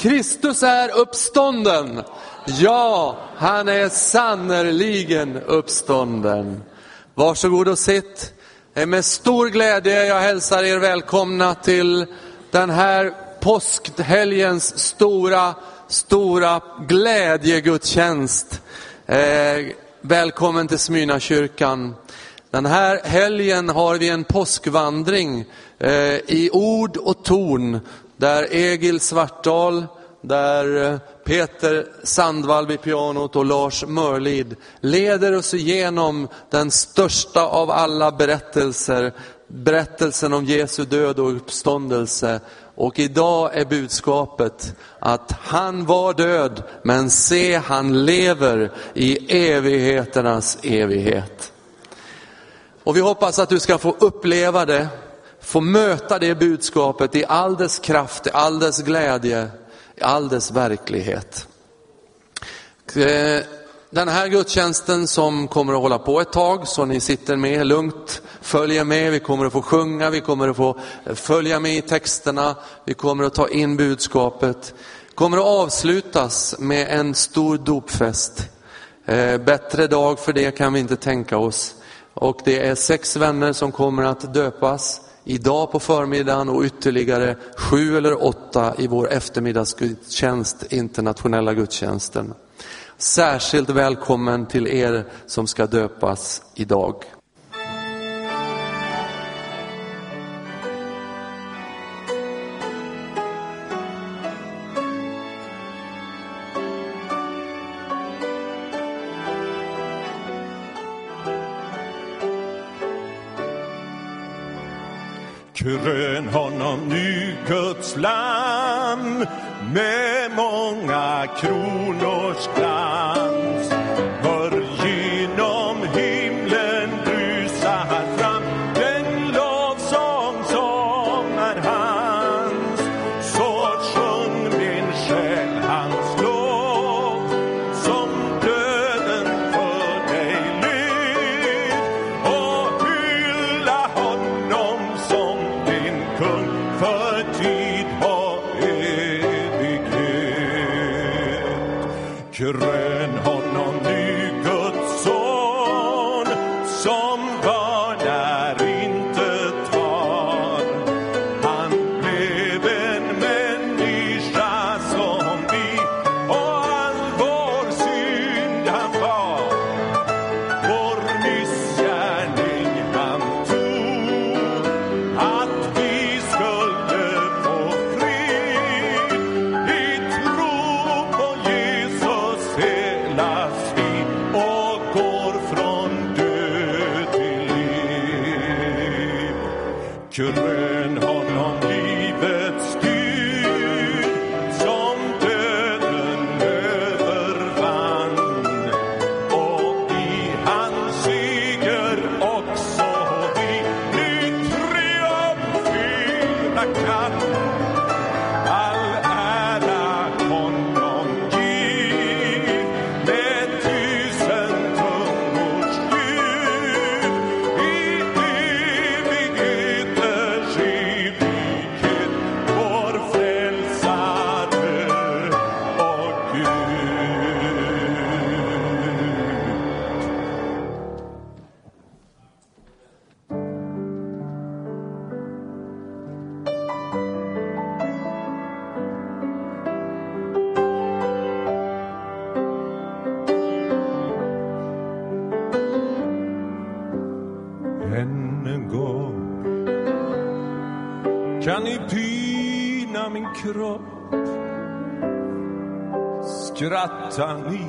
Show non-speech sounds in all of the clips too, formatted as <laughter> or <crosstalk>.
Kristus är uppstånden. Ja, han är sannerligen uppstånden. Varsågod och sitt. Det är med stor glädje jag hälsar er välkomna till den här påskhelgens stora, stora glädjegudstjänst. Eh, välkommen till Smyrnakyrkan. Den här helgen har vi en påskvandring eh, i ord och ton där Egil Svartdal, där eh, Peter Sandvall vid pianot och Lars Mörlid leder oss igenom den största av alla berättelser, berättelsen om Jesu död och uppståndelse. Och idag är budskapet att han var död, men se han lever i evigheternas evighet. Och vi hoppas att du ska få uppleva det, få möta det budskapet i all dess kraft, i all dess glädje, i all dess verklighet. Eh, den här gudstjänsten som kommer att hålla på ett tag, så ni sitter med lugnt, följer med, vi kommer att få sjunga, vi kommer att få eh, följa med i texterna, vi kommer att ta in budskapet. Kommer att avslutas med en stor dopfest. Eh, bättre dag för det kan vi inte tänka oss. Och det är sex vänner som kommer att döpas idag på förmiddagen och ytterligare sju eller åtta i vår eftermiddagsgudstjänst, internationella gudstjänsten. Särskilt välkommen till er som ska döpas idag. Krön honom nu Guds lam med många kronors glans. tongue.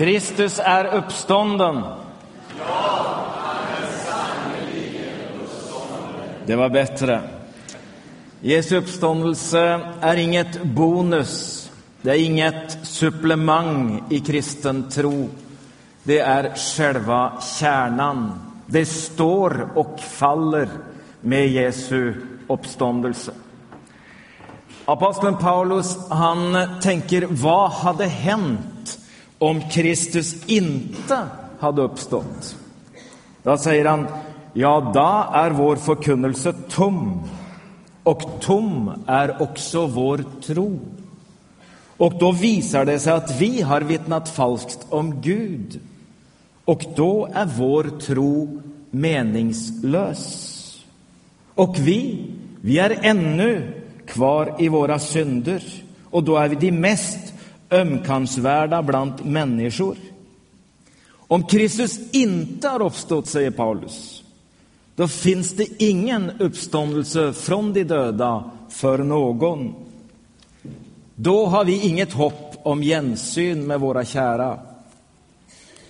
Kristus är uppstånden. Ja, han är uppstånden. Det var bättre. Jesu uppståndelse är inget bonus. Det är inget supplement i kristen tro. Det är själva kärnan. Det står och faller med Jesu uppståndelse. Aposteln Paulus han tänker vad hade hänt om Kristus inte hade uppstått? Då säger han, ja, då är vår förkunnelse tom och tom är också vår tro. Och då visar det sig att vi har vittnat falskt om Gud. Och då är vår tro meningslös. Och vi, vi är ännu kvar i våra synder. Och då är vi de mest ömkansvärda bland människor. Om Kristus inte har uppstått, säger Paulus, då finns det ingen uppståndelse från de döda för någon. Då har vi inget hopp om gensyn med våra kära.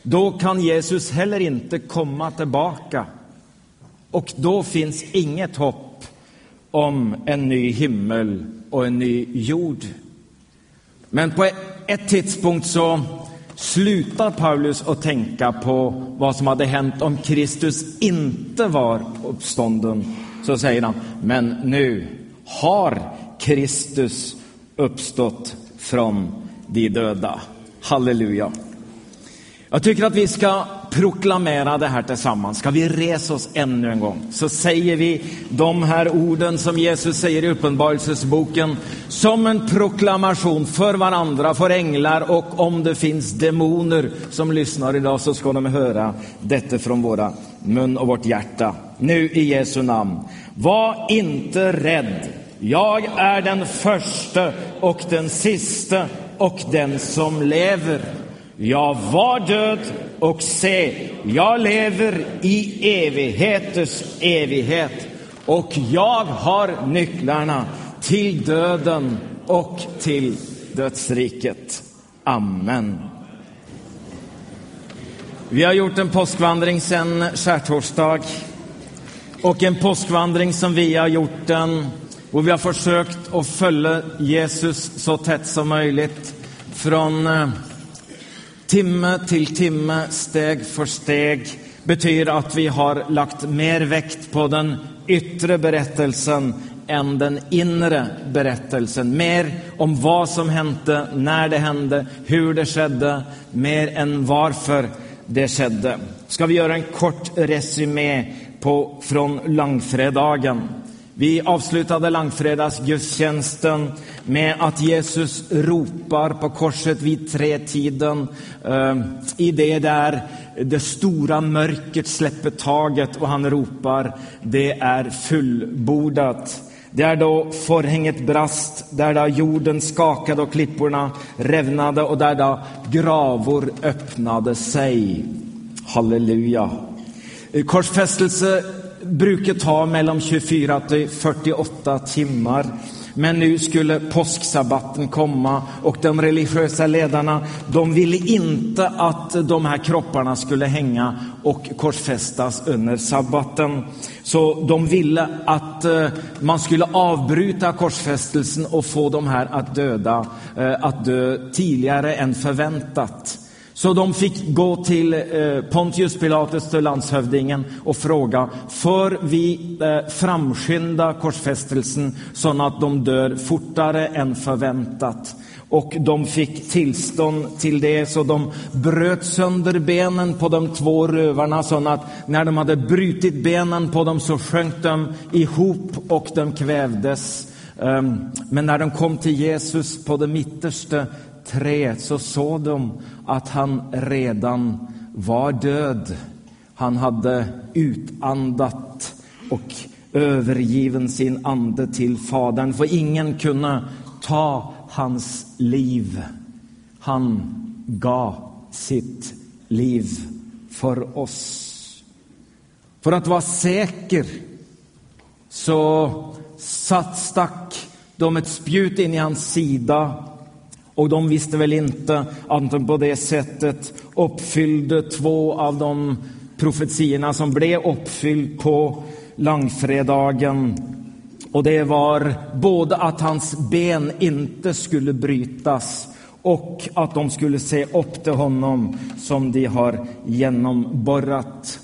Då kan Jesus heller inte komma tillbaka. Och då finns inget hopp om en ny himmel och en ny jord. Men på ett tidspunkt så slutar Paulus att tänka på vad som hade hänt om Kristus inte var uppstånden. Så säger han, men nu har Kristus uppstått från de döda. Halleluja. Jag tycker att vi ska proklamera det här tillsammans. Ska vi resa oss ännu en gång så säger vi de här orden som Jesus säger i Uppenbarelsesboken som en proklamation för varandra, för änglar och om det finns demoner som lyssnar idag så ska de höra detta från våra mun och vårt hjärta. Nu i Jesu namn. Var inte rädd. Jag är den första och den sista och den som lever. Jag var död och se, jag lever i evigheters evighet och jag har nycklarna till döden och till dödsriket. Amen. Vi har gjort en påskvandring sedan skärtorsdag och en påskvandring som vi har gjort den och vi har försökt att följa Jesus så tätt som möjligt från eh, timme till timme, steg för steg, betyder att vi har lagt mer vikt på den yttre berättelsen än den inre berättelsen. Mer om vad som hände, när det hände, hur det skedde, mer än varför det skedde. Ska vi göra en kort resumé på, från långfredagen. Vi avslutade långfredagsgudstjänsten med att Jesus ropar på korset vid tretiden. Eh, I det där det stora mörkret släpper taget och han ropar, det är fullbordat. Det är då förhänget brast, där då jorden skakade och klipporna rävnade och där då gravor öppnade sig. Halleluja. Korsfästelse brukar ta mellan 24 till 48 timmar. Men nu skulle påsksabbaten komma och de religiösa ledarna, de ville inte att de här kropparna skulle hänga och korsfästas under sabbaten. Så de ville att eh, man skulle avbryta korsfästelsen och få de här att döda, eh, att dö tidigare än förväntat. Så de fick gå till eh, Pontius Pilatus, till landshövdingen, och fråga, för vi eh, framskynda korsfästelsen så att de dör fortare än förväntat? Och de fick tillstånd till det, så de bröt sönder benen på de två rövarna så att när de hade brutit benen på dem så sjönk de ihop och de kvävdes. Ehm, men när de kom till Jesus på det mittersta 3 så såg de att han redan var död. Han hade utandat och övergiven sin ande till Fadern, för ingen kunde ta hans liv. Han gav sitt liv för oss. För att vara säker så satt, stack de ett spjut in i hans sida och de visste väl inte att de på det sättet uppfyllde två av de profetiorna som blev uppfylld på långfredagen. Och det var både att hans ben inte skulle brytas och att de skulle se upp till honom som de har genomborrat.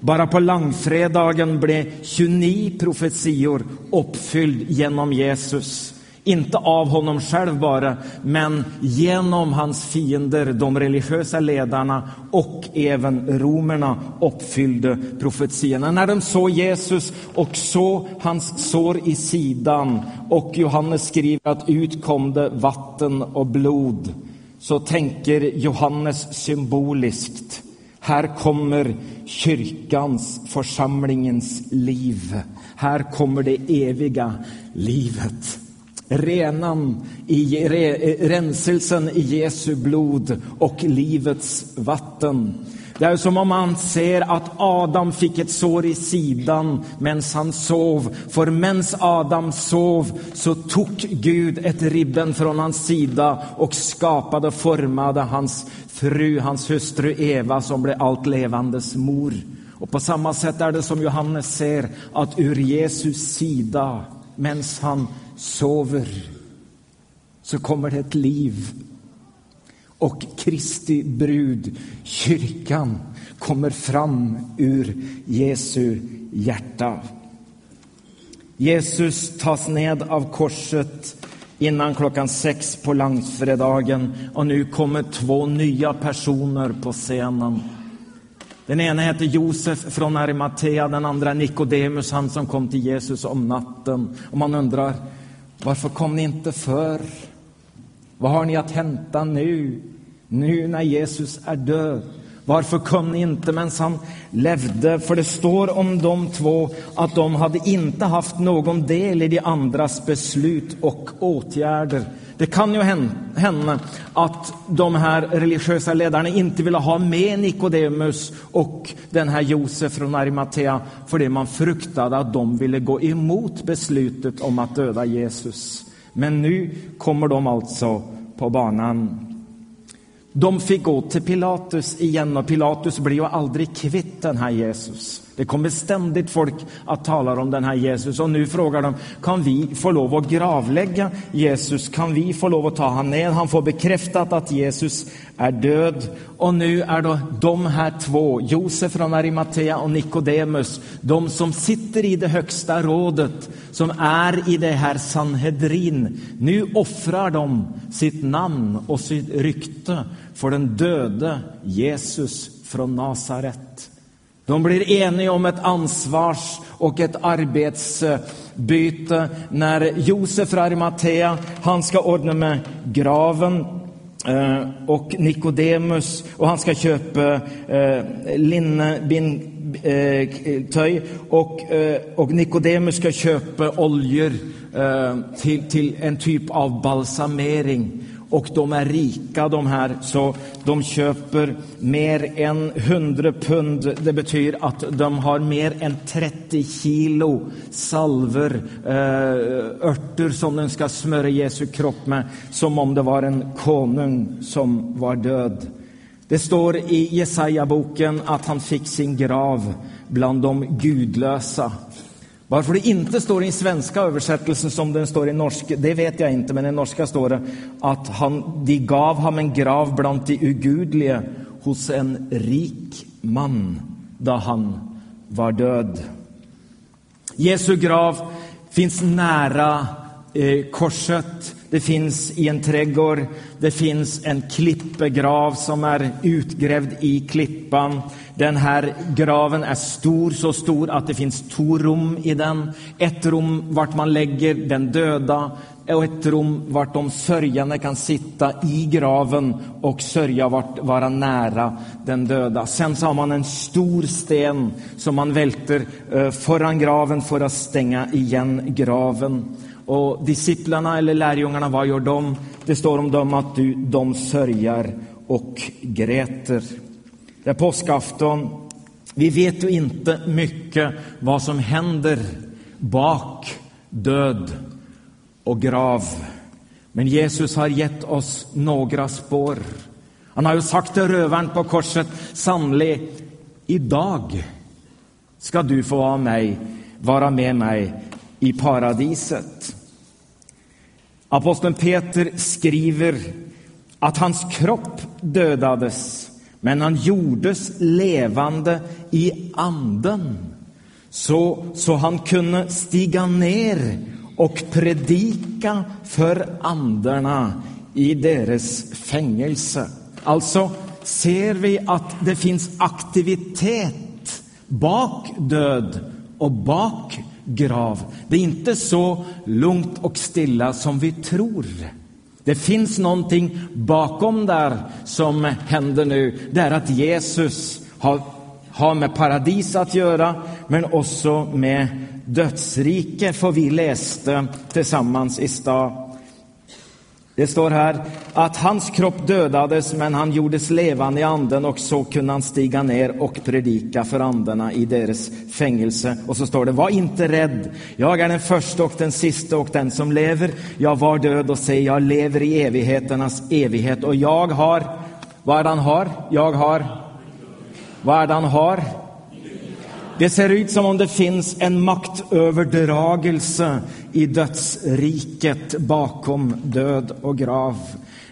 Bara på långfredagen blev 29 profetior uppfylld genom Jesus. Inte av honom själv bara, men genom hans fiender, de religiösa ledarna och även romerna uppfyllde profetierna. När de såg Jesus och såg hans sår i sidan och Johannes skriver att ut kom det vatten och blod, så tänker Johannes symboliskt. Här kommer kyrkans, församlingens liv. Här kommer det eviga livet renan i, re, eh, renselsen i Jesu blod och livets vatten. Det är som om man ser att Adam fick ett sår i sidan medan han sov. För medan Adam sov så tog Gud ett ribben från hans sida och skapade formade hans fru, hans hustru Eva som blev allt levandes mor. Och på samma sätt är det som Johannes ser att ur Jesus sida, medan han sover så kommer det ett liv. Och Kristi brud, kyrkan, kommer fram ur Jesu hjärta. Jesus tas ned av korset innan klockan sex på långfredagen och nu kommer två nya personer på scenen. Den ena heter Josef från Arimatea, den andra Nikodemus, han som kom till Jesus om natten. Och man undrar, varför kom ni inte förr? Vad har ni att hämta nu, nu när Jesus är död? Varför kom ni inte medan han levde? För det står om de två att de hade inte haft någon del i de andras beslut och åtgärder. Det kan ju hända att de här religiösa ledarna inte ville ha med Nikodemus och den här Josef från Arimatea för det man fruktade att de ville gå emot beslutet om att döda Jesus. Men nu kommer de alltså på banan. De fick gå till Pilatus igen och Pilatus blir ju aldrig kvitt den här Jesus. Det kommer ständigt folk att tala om den här Jesus och nu frågar de, kan vi få lov att gravlägga Jesus? Kan vi få lov att ta han ner? Han får bekräftat att Jesus är död. Och nu är då de här två, Josef från Arimatea och Nikodemus, de som sitter i det högsta rådet, som är i det här Sanhedrin. Nu offrar de sitt namn och sitt rykte för den döde Jesus från Nasaret. De blir eniga om ett ansvars och ett arbetsbyte när Josef från Arimatea, han ska ordna med graven eh, och Nikodemus och han ska köpa eh, linnetöj eh, och, eh, och Nikodemus ska köpa oljor till, till en typ av balsamering och de är rika de här, så de köper mer än 100 pund. Det betyder att de har mer än 30 kilo salver, eh, örter som de ska smörja Jesu kropp med, som om det var en konung som var död. Det står i Jesaja-boken att han fick sin grav bland de gudlösa. Varför det inte står i den svenska översättelsen som den står i norska, det vet jag inte, men i norska står det att han, de gav honom en grav bland de ugudliga hos en rik man då han var död. Jesu grav finns nära eh, korset. Det finns i en trädgård. Det finns en klippegrav som är utgrävd i klippan. Den här graven är stor, så stor att det finns två rum i den. Ett rum vart man lägger den döda och ett rum vart de sörjande kan sitta i graven och sörja, vart, vara nära den döda. Sen så har man en stor sten som man välter eh, föran graven för att stänga igen graven. Och disciplarna eller lärjungarna, vad gör de? Det står om dem att du, de sörjar och gräter. Det är påskafton. Vi vet ju inte mycket vad som händer bak död och grav. Men Jesus har gett oss några spår. Han har ju sagt till rövaren på korset, sannolikt, idag ska du få vara, mig, vara med mig i paradiset. Aposteln Peter skriver att hans kropp dödades, men han gjordes levande i anden så, så han kunde stiga ner och predika för andarna i deras fängelse. Alltså ser vi att det finns aktivitet bak död och bak grav. Det är inte så lugnt och stilla som vi tror. Det finns någonting bakom där som händer nu. Det är att Jesus har, har med paradis att göra, men också med dödsrike, för vi läste tillsammans i stad. Det står här att hans kropp dödades, men han gjordes levande i anden och så kunde han stiga ner och predika för andarna i deras fängelse. Och så står det, var inte rädd. Jag är den första och den sista och den som lever. Jag var död och se, jag lever i evigheternas evighet och jag har, vad är det han har? Jag har, vad är det han har? Det ser ut som om det finns en maktöverdragelse i dödsriket bakom död och grav.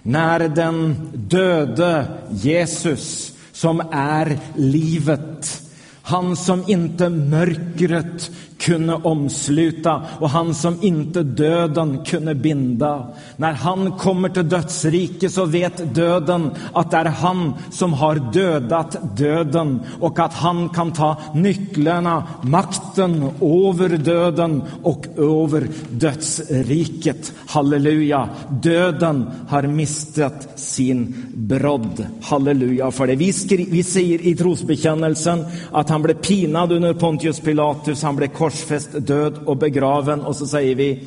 När den döde Jesus, som är livet, han som inte mörkret kunde omsluta och han som inte döden kunde binda. När han kommer till dödsriket så vet döden att det är han som har dödat döden och att han kan ta nycklarna, makten över döden och över dödsriket. Halleluja! Döden har mistat sin brodd. Halleluja för det. Vi, vi säger i trosbekännelsen att han blev pinad under Pontius Pilatus, han blev korsfäst, död och begraven och så säger vi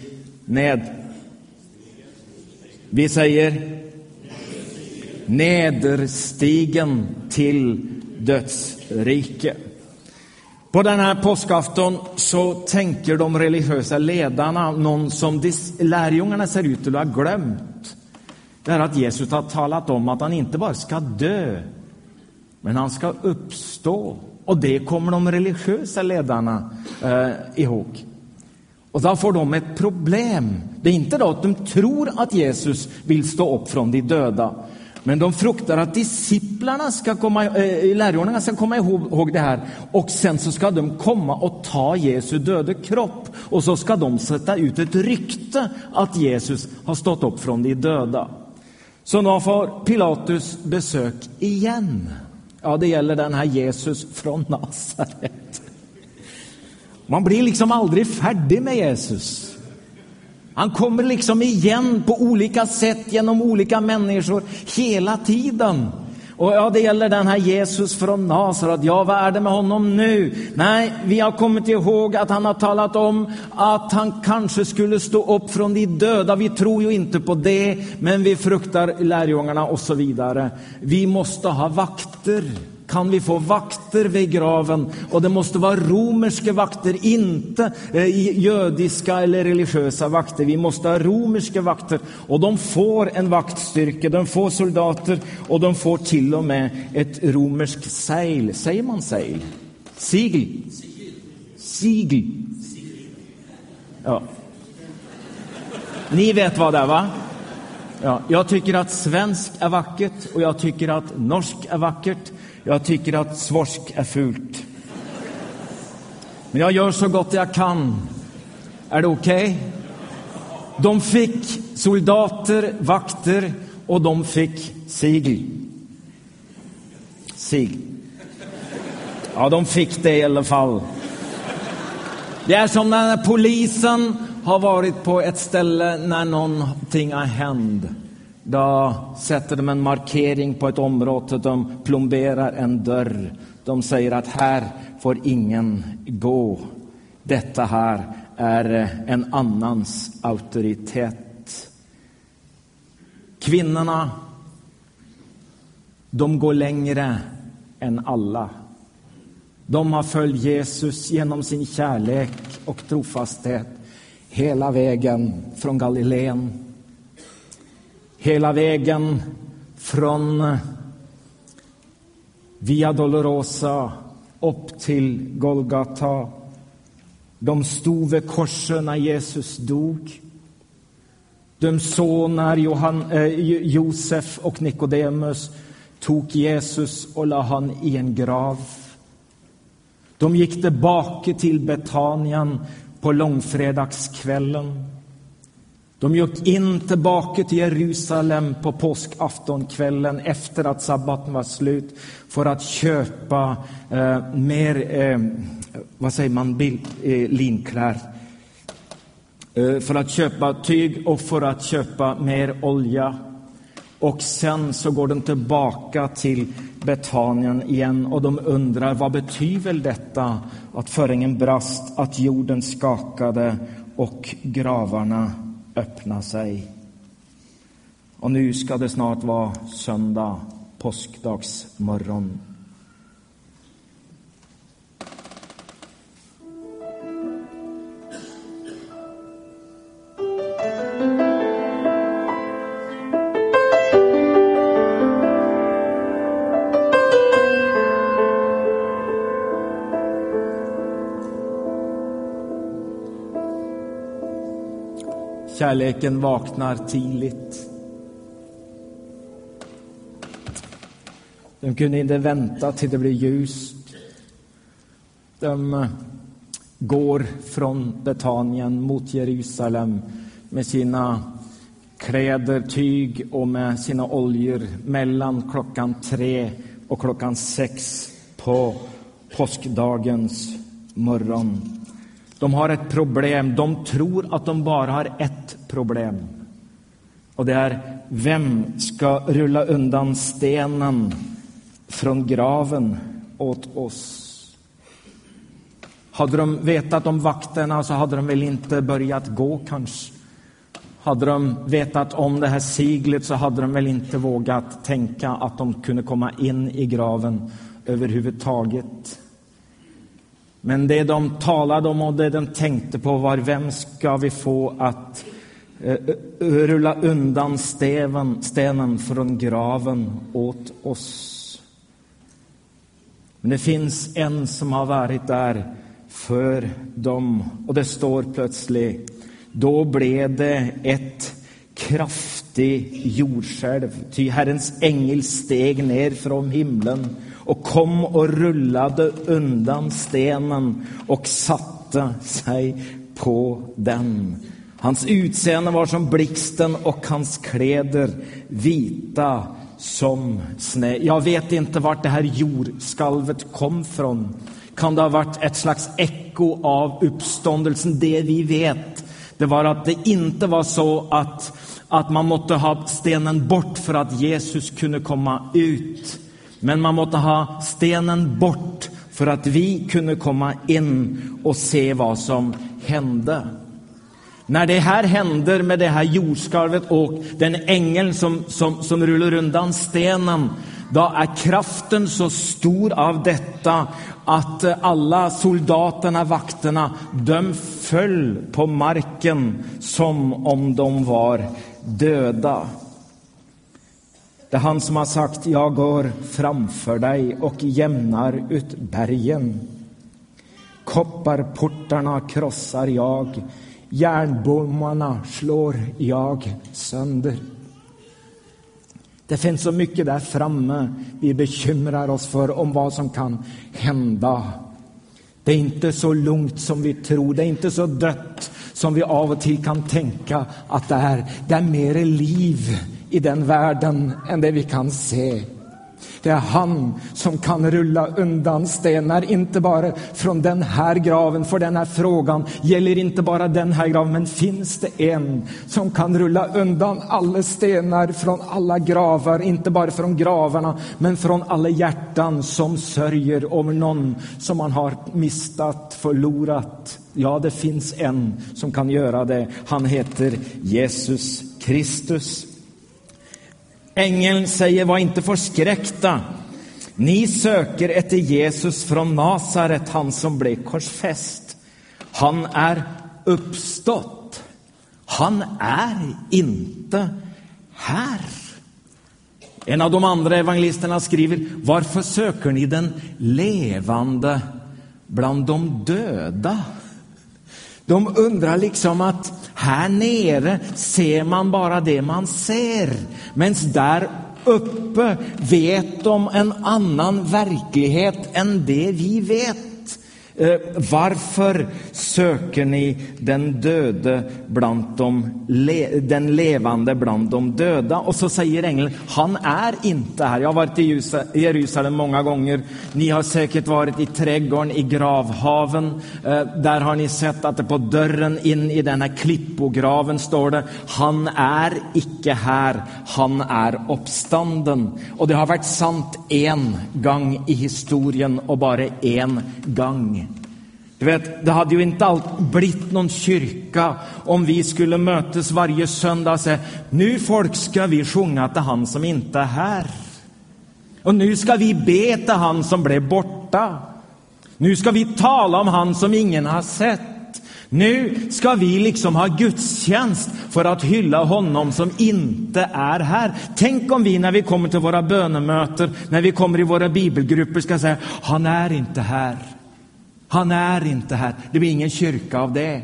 ned. Vi säger nederstigen till dödsrike. På den här påskafton så tänker de religiösa ledarna någon som lärjungarna ser ut att ha glömt. Det är att Jesus har talat om att han inte bara ska dö, men han ska uppstå. Och det kommer de religiösa ledarna eh, ihåg. Och då får de ett problem. Det är inte då att de tror att Jesus vill stå upp från de döda, men de fruktar att disciplarna ska komma, äh, lärjungarna ska komma ihåg det här och sen så ska de komma och ta Jesu döda kropp och så ska de sätta ut ett rykte att Jesus har stått upp från de döda. Så nu får Pilatus besök igen. Ja, det gäller den här Jesus från Nasaret. Man blir liksom aldrig färdig med Jesus. Han kommer liksom igen på olika sätt genom olika människor hela tiden. Och ja, det gäller den här Jesus från Nasaret. Ja, vad är det med honom nu? Nej, vi har kommit ihåg att han har talat om att han kanske skulle stå upp från de döda. Vi tror ju inte på det, men vi fruktar lärjungarna och så vidare. Vi måste ha vakter kan vi få vakter vid graven och det måste vara romerska vakter, inte eh, judiska eller religiösa vakter. Vi måste ha romerska vakter och de får en vaktstyrka, de får soldater och de får till och med ett romerskt segel. Säger man segel? Sigel? Sigel. Ja. Ni vet vad det är, va? Ja, jag tycker att svensk är vackert och jag tycker att norsk är vackert. Jag tycker att svorsk är fult. Men jag gör så gott jag kan. Är det okej? Okay? De fick soldater, vakter och de fick sigel. Sigel. Ja, de fick det i alla fall. Det är som när polisen har varit på ett ställe när någonting har hänt. Då sätter de en markering på ett område, de plomberar en dörr. De säger att här får ingen gå. Detta här är en annans auktoritet. Kvinnorna, de går längre än alla. De har följt Jesus genom sin kärlek och trofasthet hela vägen från Galileen hela vägen från Via Dolorosa upp till Golgata. De stod vid korset när Jesus dog. De såg när Johan, eh, Josef och Nikodemus tog Jesus och la han i en grav. De gick tillbaka till Betanien på långfredagskvällen. De gick in tillbaka till Jerusalem på påskaftonkvällen efter att sabbaten var slut för att köpa eh, mer, eh, vad säger man, bil, eh, linkläder. Eh, för att köpa tyg och för att köpa mer olja. Och sen så går de tillbaka till Betanien igen och de undrar vad betyder detta att föringen brast, att jorden skakade och gravarna öppna sig. Och nu ska det snart vara söndag, påskdagsmorgon. Kärleken vaknar tidigt. De kunde inte vänta till det blev ljust. De eh, går från Betanien mot Jerusalem med sina kläder, tyg och med sina oljor mellan klockan tre och klockan sex på påskdagens morgon. De har ett problem. De tror att de bara har ett problem. Och det är vem ska rulla undan stenen från graven åt oss? Hade de vetat om vakterna så hade de väl inte börjat gå kanske. Hade de vetat om det här siglet så hade de väl inte vågat tänka att de kunde komma in i graven överhuvudtaget. Men det de talade om och det de tänkte på var vem ska vi få att eh, eh, rulla undan steven, stenen från graven åt oss. Men det finns en som har varit där för dem och det står plötsligt då blev det ett kraftigt jordskälv, ty Herrens ängel steg ner från himlen och kom och rullade undan stenen och satte sig på den. Hans utseende var som blixten och hans kläder vita som snö. Jag vet inte vart det här jordskalvet kom från. Kan det ha varit ett slags eko av uppståndelsen? Det vi vet, det var att det inte var så att, att man måste ha stenen bort för att Jesus kunde komma ut men man måste ha stenen bort för att vi kunde komma in och se vad som hände. När det här händer med det här jordskalvet och den ängeln som, som, som rullar undan stenen, då är kraften så stor av detta att alla soldaterna, vakterna, de föll på marken som om de var döda. Det är han som har sagt, jag går framför dig och jämnar ut bergen. Kopparportarna krossar jag, järnbommarna slår jag sönder. Det finns så mycket där framme vi bekymrar oss för om vad som kan hända. Det är inte så lugnt som vi tror, det är inte så dött som vi av och till kan tänka att det är. Det är mer liv i den världen än det vi kan se. Det är han som kan rulla undan stenar, inte bara från den här graven, för den här frågan gäller inte bara den här graven, men finns det en som kan rulla undan alla stenar från alla gravar, inte bara från gravarna, men från alla hjärtan som sörjer över någon som man har mistat, förlorat. Ja, det finns en som kan göra det. Han heter Jesus Kristus. Ängeln säger, var inte förskräckta. Ni söker efter Jesus från Nasaret, han som blev korsfäst. Han är uppstått. Han är inte här. En av de andra evangelisterna skriver, varför söker ni den levande bland de döda? De undrar liksom att här nere ser man bara det man ser, medan där uppe vet de en annan verklighet än det vi vet. Eh, varför söker ni den döde bland de den levande bland de döda? Och så säger ängeln, han är inte här. Jag har varit i Jerusalem många gånger. Ni har säkert varit i trädgården i gravhaven. Eh, där har ni sett att det på dörren in i den här klippograven står det, han är icke här, han är uppstånden. Och det har varit sant en gång i historien och bara en gång. Du vet, det hade ju inte allt blivit någon kyrka om vi skulle mötas varje söndag och säga nu folk ska vi sjunga till han som inte är här. Och nu ska vi be till han som blev borta. Nu ska vi tala om han som ingen har sett. Nu ska vi liksom ha gudstjänst för att hylla honom som inte är här. Tänk om vi när vi kommer till våra bönemöten, när vi kommer i våra bibelgrupper ska säga, han är inte här. Han är inte här. Det blir ingen kyrka av det.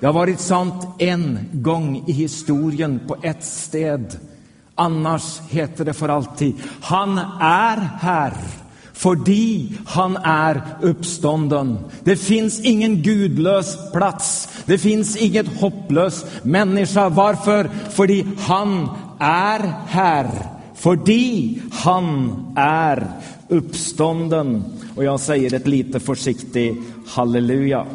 Det har varit sant en gång i historien på ett sted. Annars heter det för alltid. Han är här. Fördi han är uppstånden. Det finns ingen gudlös plats. Det finns inget hopplös människa. Varför? Fördi han är här. Fördi han är uppstånden. Och jag säger ett lite försiktigt halleluja.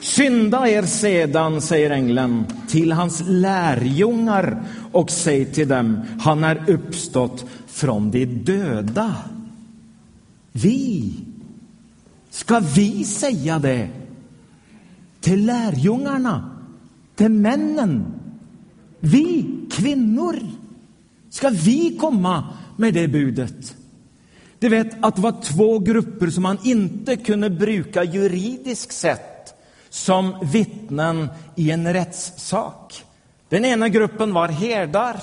Skynda er sedan, säger ängeln, till hans lärjungar och säg till dem, han är uppstått från de döda. Vi, ska vi säga det till lärjungarna, till männen? Vi kvinnor, ska vi komma med det budet. Du vet att det var två grupper som man inte kunde bruka juridiskt sett som vittnen i en rättssak. Den ena gruppen var herdar.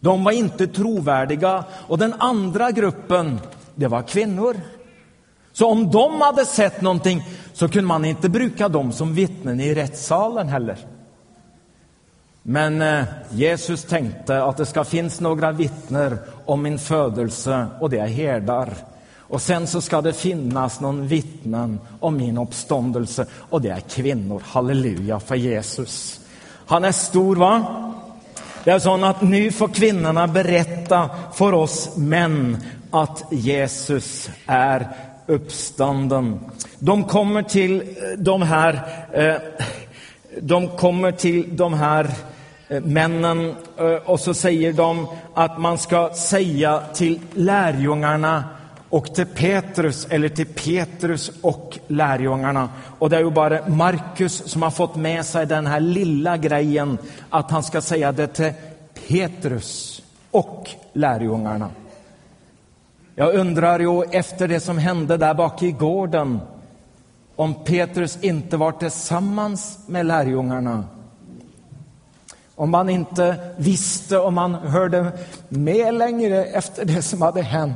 De var inte trovärdiga. Och den andra gruppen, det var kvinnor. Så om de hade sett någonting så kunde man inte bruka dem som vittnen i rättssalen heller. Men eh, Jesus tänkte att det ska finnas några vittnen om min födelse och det är herdar. Och sen så ska det finnas någon vittnen om min uppståndelse och det är kvinnor. Halleluja för Jesus. Han är stor va? Det är så att nu får kvinnorna berätta för oss män att Jesus är uppstånden. De kommer till eh, de här, eh, de kommer till de här Eh, männen eh, och så säger de att man ska säga till lärjungarna och till Petrus eller till Petrus och lärjungarna. Och det är ju bara Markus som har fått med sig den här lilla grejen att han ska säga det till Petrus och lärjungarna. Jag undrar ju efter det som hände där bak i gården om Petrus inte var tillsammans med lärjungarna. Om man inte visste, om man hörde med längre efter det som hade hänt.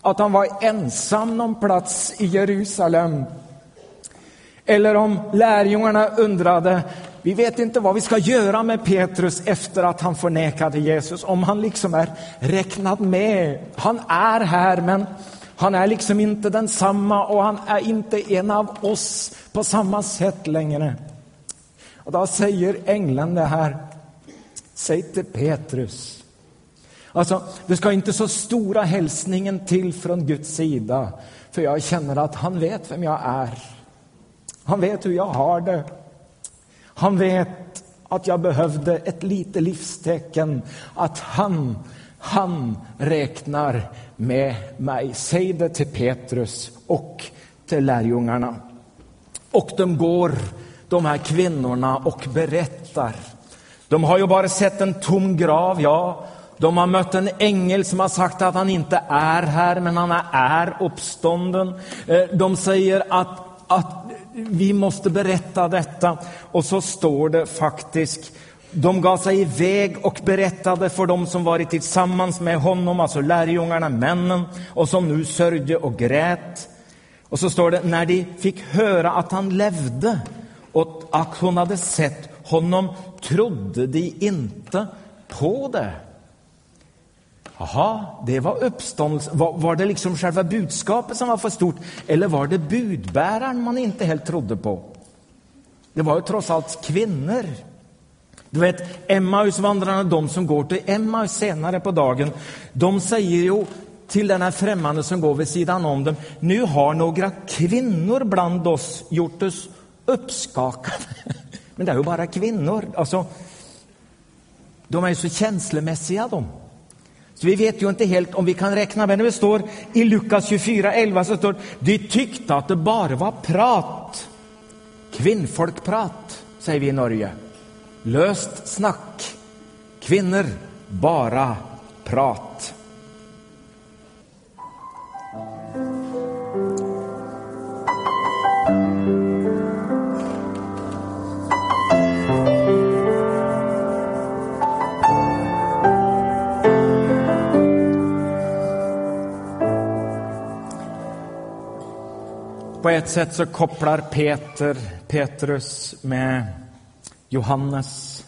Att han var ensam någon plats i Jerusalem. Eller om lärjungarna undrade, vi vet inte vad vi ska göra med Petrus efter att han förnekade Jesus, om han liksom är räknad med. Han är här, men han är liksom inte densamma och han är inte en av oss på samma sätt längre. Och då säger ängeln det här. Säg till Petrus. Alltså, det ska inte så stora hälsningen till från Guds sida, för jag känner att han vet vem jag är. Han vet hur jag har det. Han vet att jag behövde ett litet livstecken, att han, han räknar med mig. Säg det till Petrus och till lärjungarna. Och de går, de här kvinnorna, och berättar. De har ju bara sett en tom grav, ja. De har mött en ängel som har sagt att han inte är här, men han är uppstånden. Eh, de säger att, att vi måste berätta detta. Och så står det faktiskt de gav sig iväg och berättade för dem som varit tillsammans med honom, alltså lärjungarna, männen, och som nu sörjde och grät. Och så står det, när de fick höra att han levde och att hon hade sett honom trodde de inte på det. Jaha, det var uppståndelse. Var, var, det liksom själva budskapet som var för stort eller var det budbäraren man inte helt trodde på? Det var ju trots allt kvinnor. Du vet, Emmausvandrarna, de som går till Emmaus senare på dagen, de säger ju till den här främmande som går vid sidan om dem, nu har några kvinnor bland oss gjort oss uppskakade. <laughs> Men det är ju bara kvinnor. Alltså, de är ju så känslomässiga de. Så vi vet ju inte helt om vi kan räkna med det. Det står i Lukas 24.11 så står de tyckte att det bara var prat. Kvinnfolkprat, säger vi i Norge. Löst snack. Kvinnor, bara prat. På ett sätt så kopplar Peter, Petrus med Johannes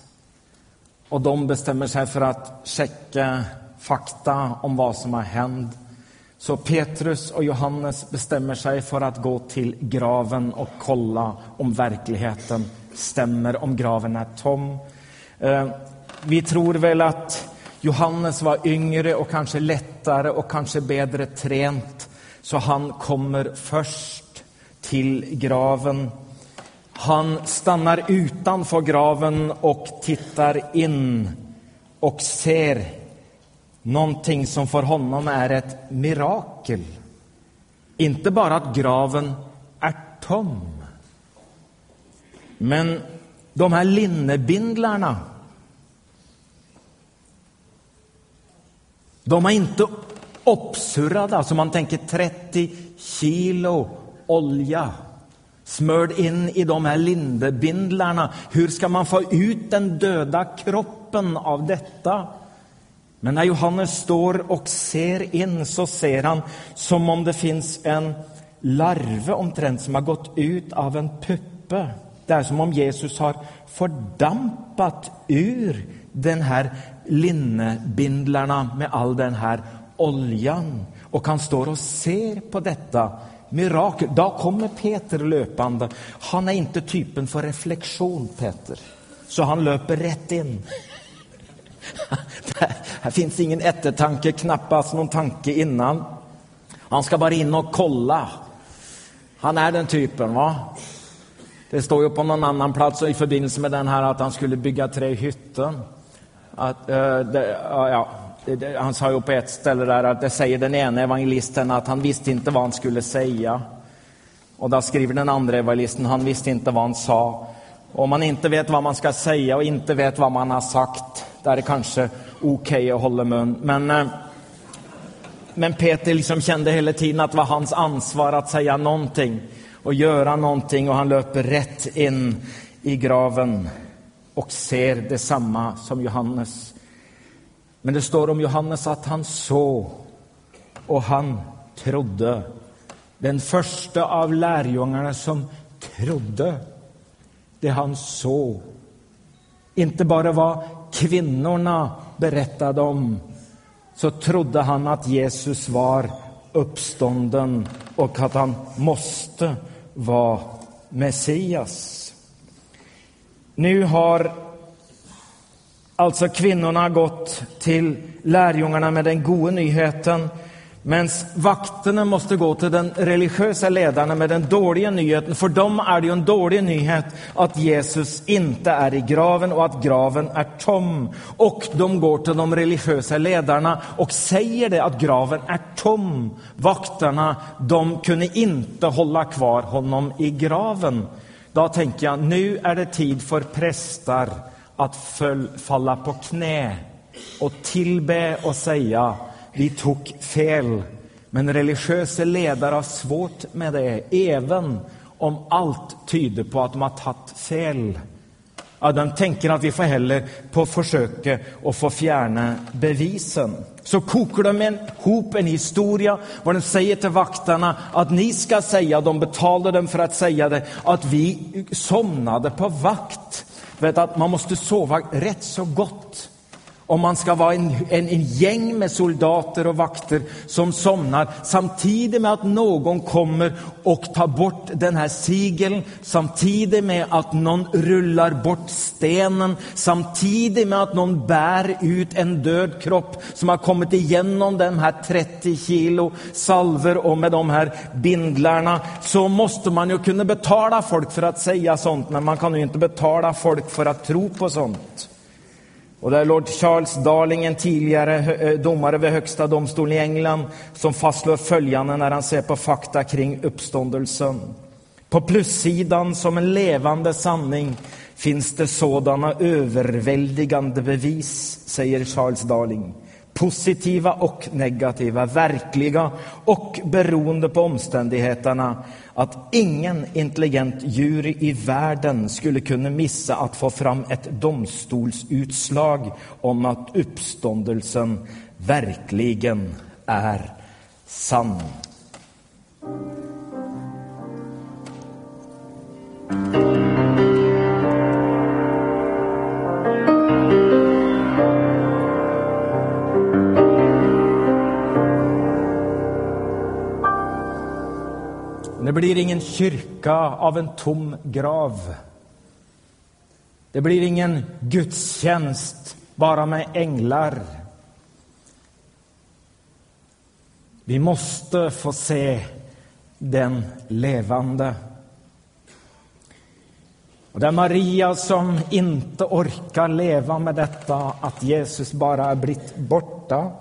och de bestämmer sig för att checka fakta om vad som har hänt. Så Petrus och Johannes bestämmer sig för att gå till graven och kolla om verkligheten stämmer, om graven är tom. Eh, vi tror väl att Johannes var yngre och kanske lättare och kanske bättre tränt, så han kommer först till graven. Han stannar utanför graven och tittar in och ser någonting som för honom är ett mirakel. Inte bara att graven är tom, men de här linnebindlarna de är inte uppsurrade, alltså man tänker 30 kilo olja smörd in i de här lindebindlarna. Hur ska man få ut den döda kroppen av detta? Men när Johannes står och ser in så ser han som om det finns en larve omtrent som har gått ut av en puppe. Det är som om Jesus har fördampat ur den här linnebindlarna med all den här oljan. Och han står och ser på detta mirakel. Då kommer Peter löpande. Han är inte typen för reflektion, Peter. Så han löper rätt in. <laughs> Här finns ingen eftertanke, knappast någon tanke innan. Han ska bara in och kolla. Han är den typen, va? Det står ju på någon annan plats i förbindelse med den här att han skulle bygga tre hytten. Att, uh, det, uh, ja, han sa ju på ett ställe där att det säger den ena evangelisten att han visste inte vad han skulle säga. Och då skriver den andra evangelisten, han visste inte vad han sa. Om man inte vet vad man ska säga och inte vet vad man har sagt, där är det kanske okej okay att hålla mun. Men, eh, men Peter liksom kände hela tiden att det var hans ansvar att säga någonting och göra någonting och han löper rätt in i graven och ser detsamma som Johannes. Men det står om Johannes att han såg och han trodde. Den första av lärjungarna som trodde det han såg. Inte bara vad kvinnorna berättade om, så trodde han att Jesus var uppstånden och att han måste vara Messias. Nu har alltså kvinnorna har gått till lärjungarna med den goda nyheten medan vakterna måste gå till den religiösa ledarna med den dåliga nyheten. För dem är det ju en dålig nyhet att Jesus inte är i graven och att graven är tom. Och de går till de religiösa ledarna och säger det att graven är tom. Vakterna, de kunde inte hålla kvar honom i graven. Då tänker jag, nu är det tid för präster att falla på knä och tillbe och säga vi tog fel. Men religiösa ledare har svårt med det, även om allt tyder på att de har tagit fel. Ja, de tänker att vi får heller på försöka att få fjärna bevisen. Så kokar de en, ihop en historia vad de säger till vakterna att ni ska säga, de betalar dem för att säga det, att vi somnade på vakt. Vet att man måste sova rätt så gott om man ska vara en, en, en, gäng med soldater och vakter som somnar samtidigt med att någon kommer och tar bort den här sigeln, samtidigt med att någon rullar bort stenen, samtidigt med att någon bär ut en död kropp som har kommit igenom de här 30 kilo salver och med de här bindlarna, så måste man ju kunna betala folk för att säga sånt, men man kan ju inte betala folk för att tro på sånt. Och det är Lord Charles Darling, en tidigare eh, domare vid Högsta domstolen i England, som fastslår följande när han ser på fakta kring uppståndelsen. På plussidan, som en levande sanning, finns det sådana överväldigande bevis, säger Charles Darling. Positiva och negativa, verkliga och beroende på omständigheterna att ingen intelligent jury i världen skulle kunna missa att få fram ett domstolsutslag om att uppståndelsen verkligen är sann. Det blir ingen kyrka av en tom grav. Det blir ingen gudstjänst bara med änglar. Vi måste få se den levande. Och det är Maria som inte orkar leva med detta att Jesus bara är blivit borta.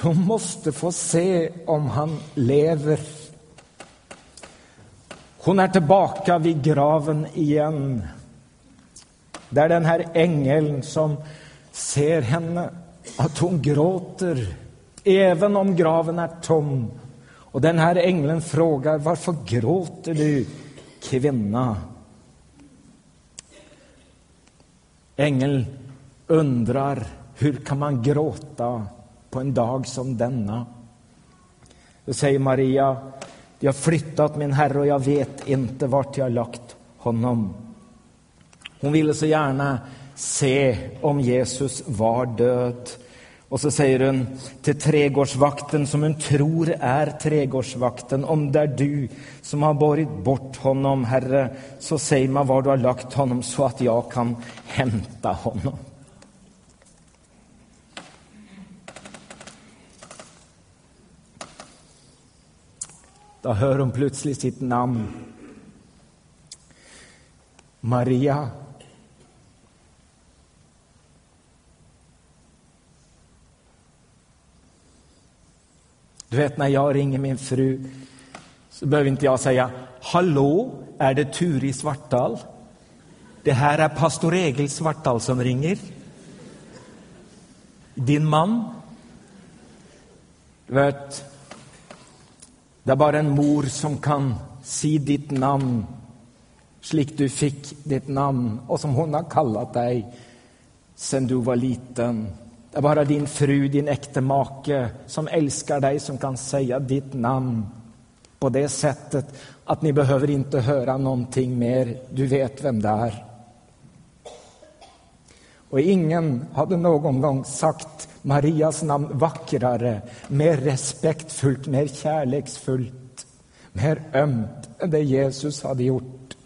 Hon måste få se om han lever. Hon är tillbaka vid graven igen. Det är den här ängeln som ser henne, att hon gråter, även om graven är tom. Och den här ängeln frågar, varför gråter du, kvinna? Ängeln undrar, hur kan man gråta på en dag som denna? Då säger Maria, de har flyttat min herre och jag vet inte vart jag har lagt honom. Hon ville så gärna se om Jesus var död. Och så säger hon till trädgårdsvakten, som hon tror är trädgårdsvakten, om det är du som har burit bort honom, Herre, så säg mig var du har lagt honom så att jag kan hämta honom. Då hör hon plötsligt sitt namn. Maria. Du vet, när jag ringer min fru så behöver inte jag säga Hallå, är det Turi Svartdal? Det här är pastor Egil Svartdal som ringer. Din man. Du vet, det är bara en mor som kan si ditt namn slik du fick ditt namn och som hon har kallat dig sen du var liten. Det är bara din fru, din äkta make som älskar dig som kan säga ditt namn på det sättet att ni behöver inte höra någonting mer. Du vet vem det är. Och ingen hade någon gång sagt Marias namn vackrare, mer respektfullt, mer kärleksfullt, mer ömt än det Jesus hade gjort.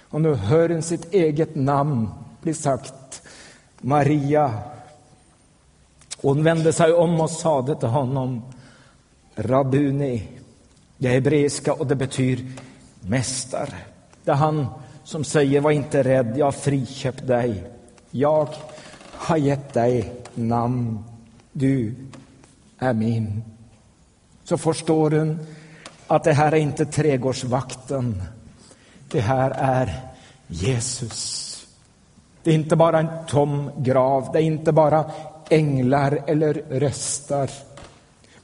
Och nu hör hon sitt eget namn bli sagt, Maria. Hon vände sig om och sade till honom, Rabuni, det hebreiska och det betyder mästare. Det är han som säger, var inte rädd, jag har friköpt dig. Jag har gett dig namn, du är min. Så förstår hon att det här är inte trädgårdsvakten, det här är Jesus. Det är inte bara en tom grav, det är inte bara änglar eller röster.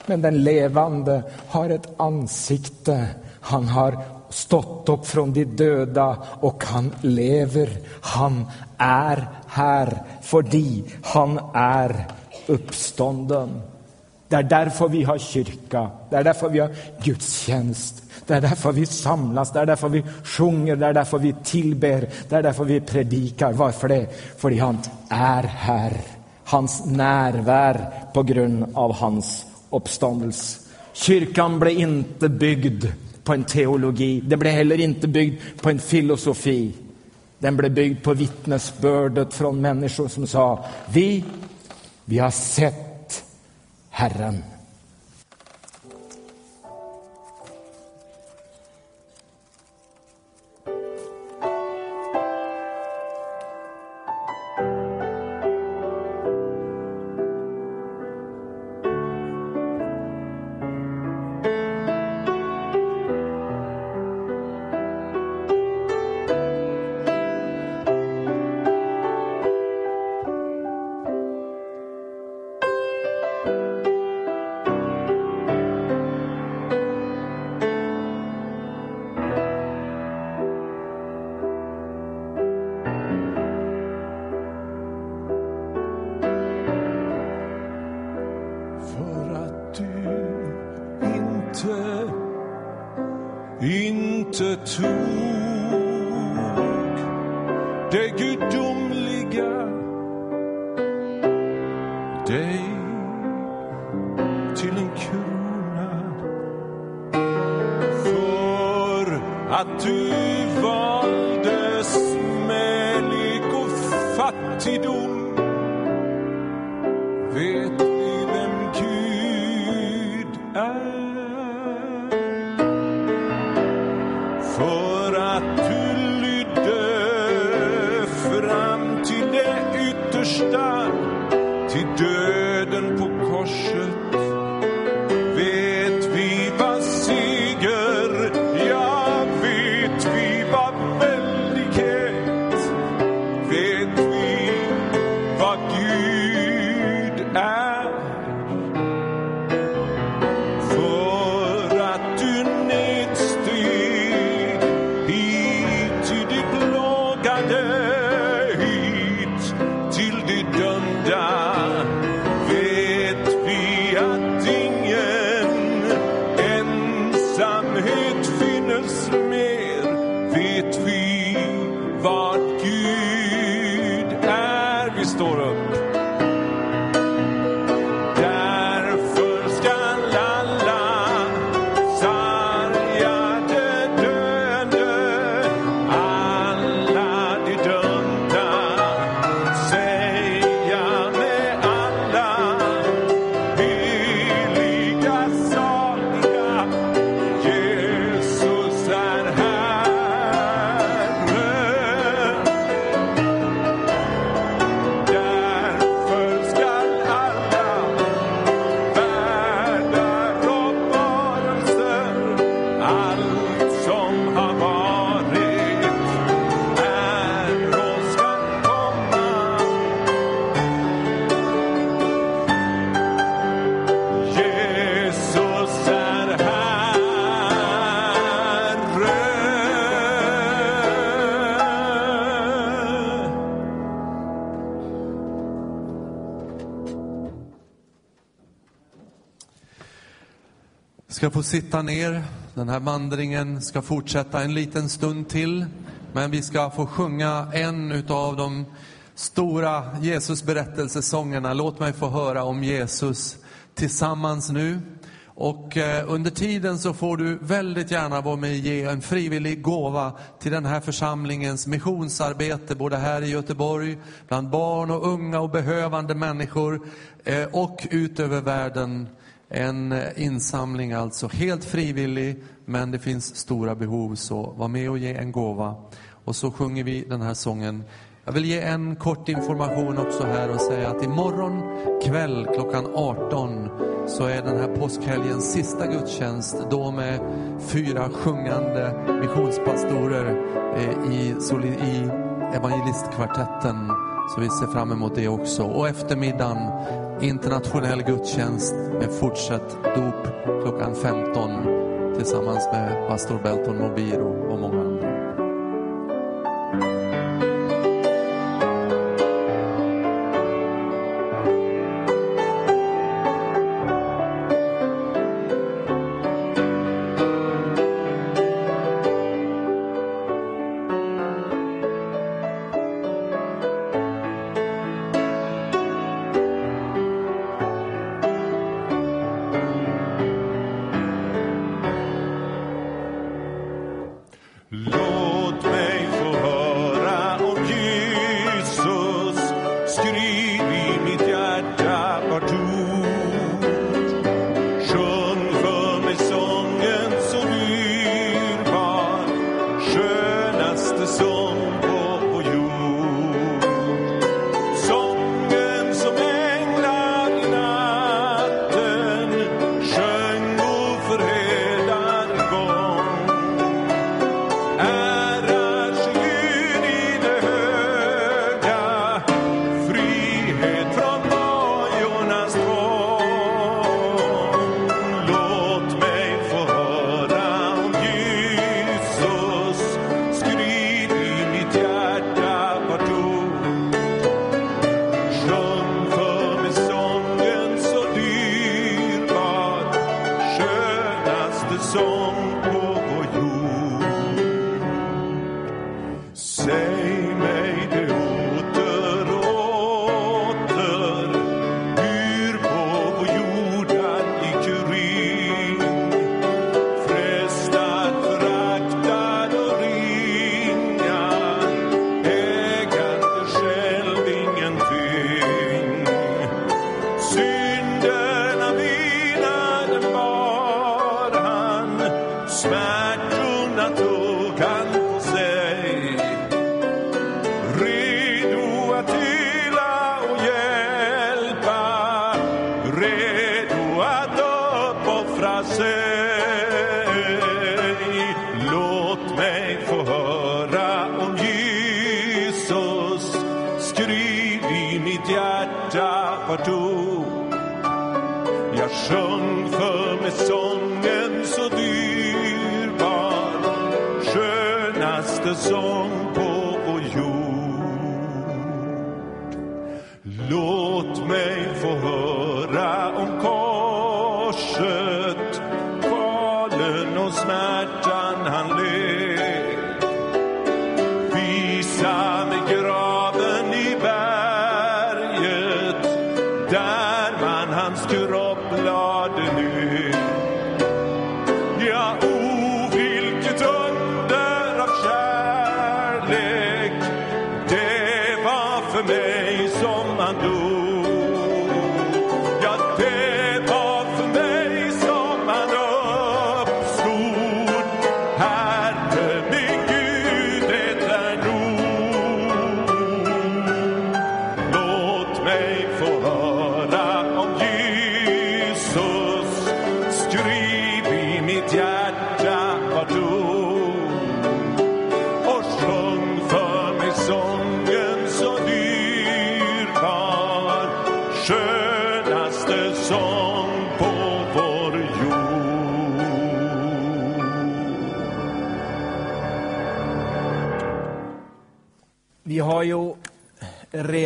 Men den levande har ett ansikte. Han har stått upp från de döda och han lever. Han är här för han är uppstånden. Det är därför vi har kyrka, det är därför vi har gudstjänst. Det är därför vi samlas, det är därför vi sjunger, det är därför vi tillber, det är därför vi predikar. Varför det? För han är här. Hans närvaro på grund av hans uppståndelse. Kyrkan blev inte byggd på en teologi. Den blev heller inte byggd på en filosofi. Den blev byggd på vittnesbördet från människor som sa vi, vi har sett Herren. Ska få sitta ner. Den här vandringen ska fortsätta en liten stund till. Men vi ska få sjunga en utav de stora Jesus berättelsesångerna. Låt mig få höra om Jesus tillsammans nu. Och eh, under tiden så får du väldigt gärna vara med och ge en frivillig gåva till den här församlingens missionsarbete, både här i Göteborg, bland barn och unga och behövande människor eh, och ut över världen. En insamling alltså, helt frivillig, men det finns stora behov, så var med och ge en gåva. Och så sjunger vi den här sången. Jag vill ge en kort information också här och säga att imorgon kväll klockan 18 så är den här påskhelgens sista gudstjänst då med fyra sjungande missionspastorer eh, i, i evangelistkvartetten. Så vi ser fram emot det också. Och eftermiddagen internationell gudstjänst med fortsatt dop klockan 15 tillsammans med pastor Belton Mobiro och många andra. Låt mig få höra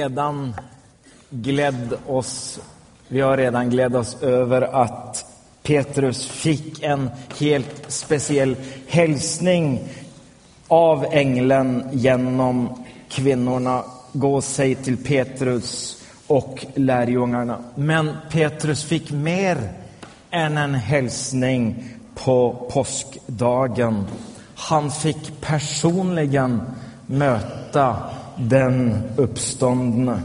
redan glädd oss, vi har redan glädd oss över att Petrus fick en helt speciell hälsning av ängeln genom kvinnorna. Gå och säg till Petrus och lärjungarna. Men Petrus fick mer än en hälsning på påskdagen. Han fick personligen möta den uppståndne.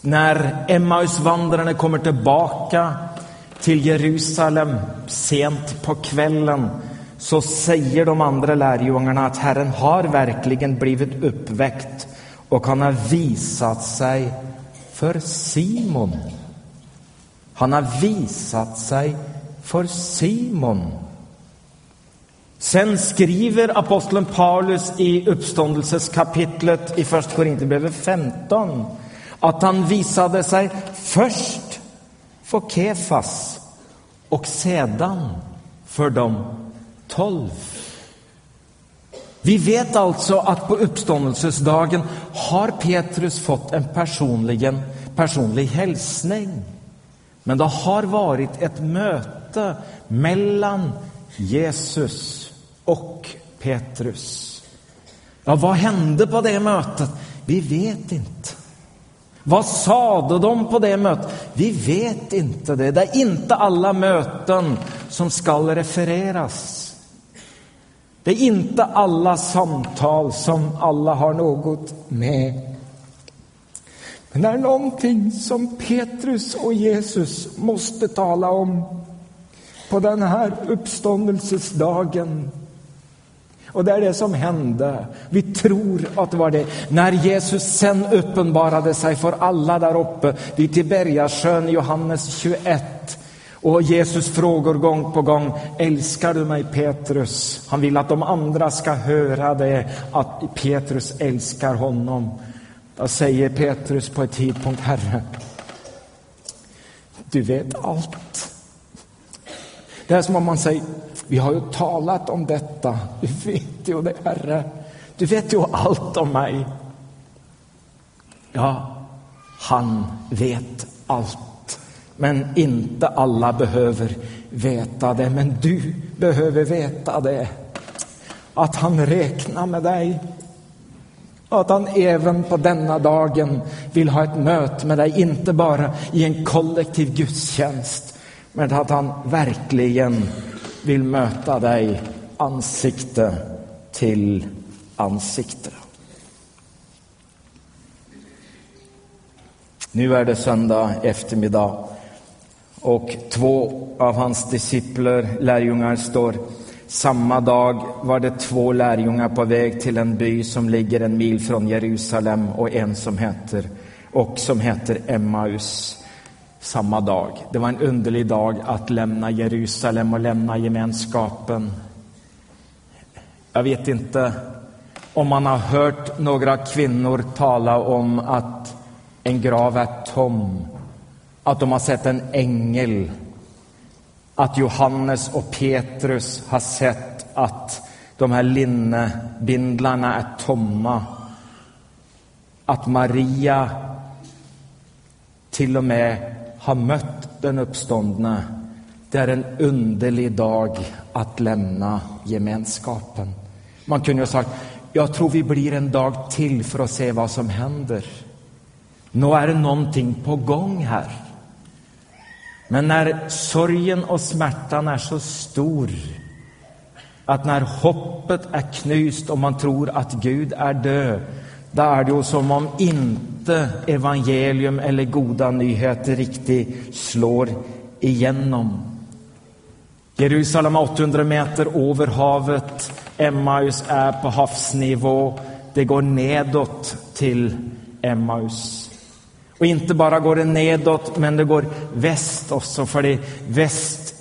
När Emmausvandrarna kommer tillbaka till Jerusalem sent på kvällen så säger de andra lärjungarna att Herren har verkligen blivit uppväckt och han har visat sig för Simon. Han har visat sig för Simon. Sen skriver aposteln Paulus i uppståndelseskapitlet i Första Korinthierbrevet 15 att han visade sig först för Kefas och sedan för de tolv. Vi vet alltså att på uppståndelsesdagen har Petrus fått en personligen, personlig hälsning. Men det har varit ett möte mellan Jesus och Petrus. Ja, vad hände på det mötet? Vi vet inte. Vad sade de på det mötet? Vi vet inte det. Det är inte alla möten som skall refereras. Det är inte alla samtal som alla har något med. Men det är någonting som Petrus och Jesus måste tala om på den här uppståndelsesdagen. Och det är det som hände. Vi tror att det var det. När Jesus sen uppenbarade sig för alla där uppe vid Tiberiasjön, Johannes 21. Och Jesus frågar gång på gång, älskar du mig Petrus? Han vill att de andra ska höra det, att Petrus älskar honom. Då säger Petrus på ett tidpunkt, Herre, du vet allt. Det är som om man säger, vi har ju talat om detta, du vet ju det Herre, du vet ju allt om mig. Ja, han vet allt, men inte alla behöver veta det, men du behöver veta det. Att han räknar med dig, att han även på denna dagen vill ha ett möte med dig, inte bara i en kollektiv gudstjänst, men att han verkligen vill möta dig ansikte till ansikte. Nu är det söndag eftermiddag och två av hans discipler, lärjungar, står samma dag var det två lärjungar på väg till en by som ligger en mil från Jerusalem och en som heter, och som heter Emmaus samma dag. Det var en underlig dag att lämna Jerusalem och lämna gemenskapen. Jag vet inte om man har hört några kvinnor tala om att en grav är tom, att de har sett en ängel, att Johannes och Petrus har sett att de här linnebindlarna är tomma, att Maria till och med har mött den uppståndne. Det är en underlig dag att lämna gemenskapen. Man kunde ha sagt, jag tror vi blir en dag till för att se vad som händer. Nu är det någonting på gång här. Men när sorgen och smärtan är så stor att när hoppet är knyst och man tror att Gud är död, där är det ju som om inte evangelium eller goda nyheter riktigt slår igenom. Jerusalem är 800 meter över havet. Emmaus är på havsnivå. Det går nedåt till Emmaus. Och inte bara går det nedåt, men det går väst också, för det väst,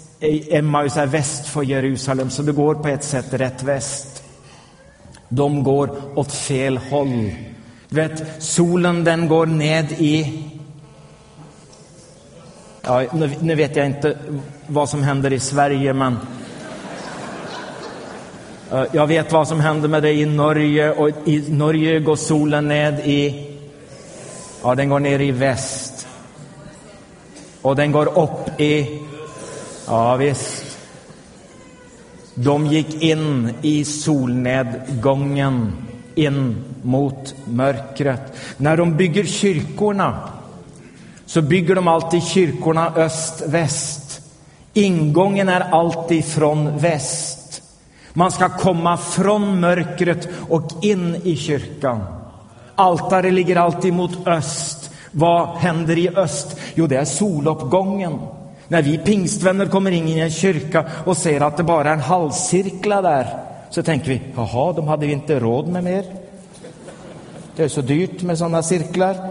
Emmaus är väst för Jerusalem, så det går på ett sätt rätt väst. De går åt fel håll. Du vet, solen den går ned i... Ja, nu, nu vet jag inte vad som händer i Sverige, men... Jag vet vad som händer med det i Norge och i Norge går solen ned i... Ja, den går ner i väst. Och den går upp i... Ja, visst. De gick in i solnedgången, in mot mörkret. När de bygger kyrkorna så bygger de alltid kyrkorna öst-väst. Ingången är alltid från väst. Man ska komma från mörkret och in i kyrkan. Altaret ligger alltid mot öst. Vad händer i öst? Jo, det är soluppgången. När vi pingstvänner kommer in i en kyrka och ser att det bara är en halvcirkel där, så tänker vi, jaha, de hade vi inte råd med mer. Det är så dyrt med sådana cirklar.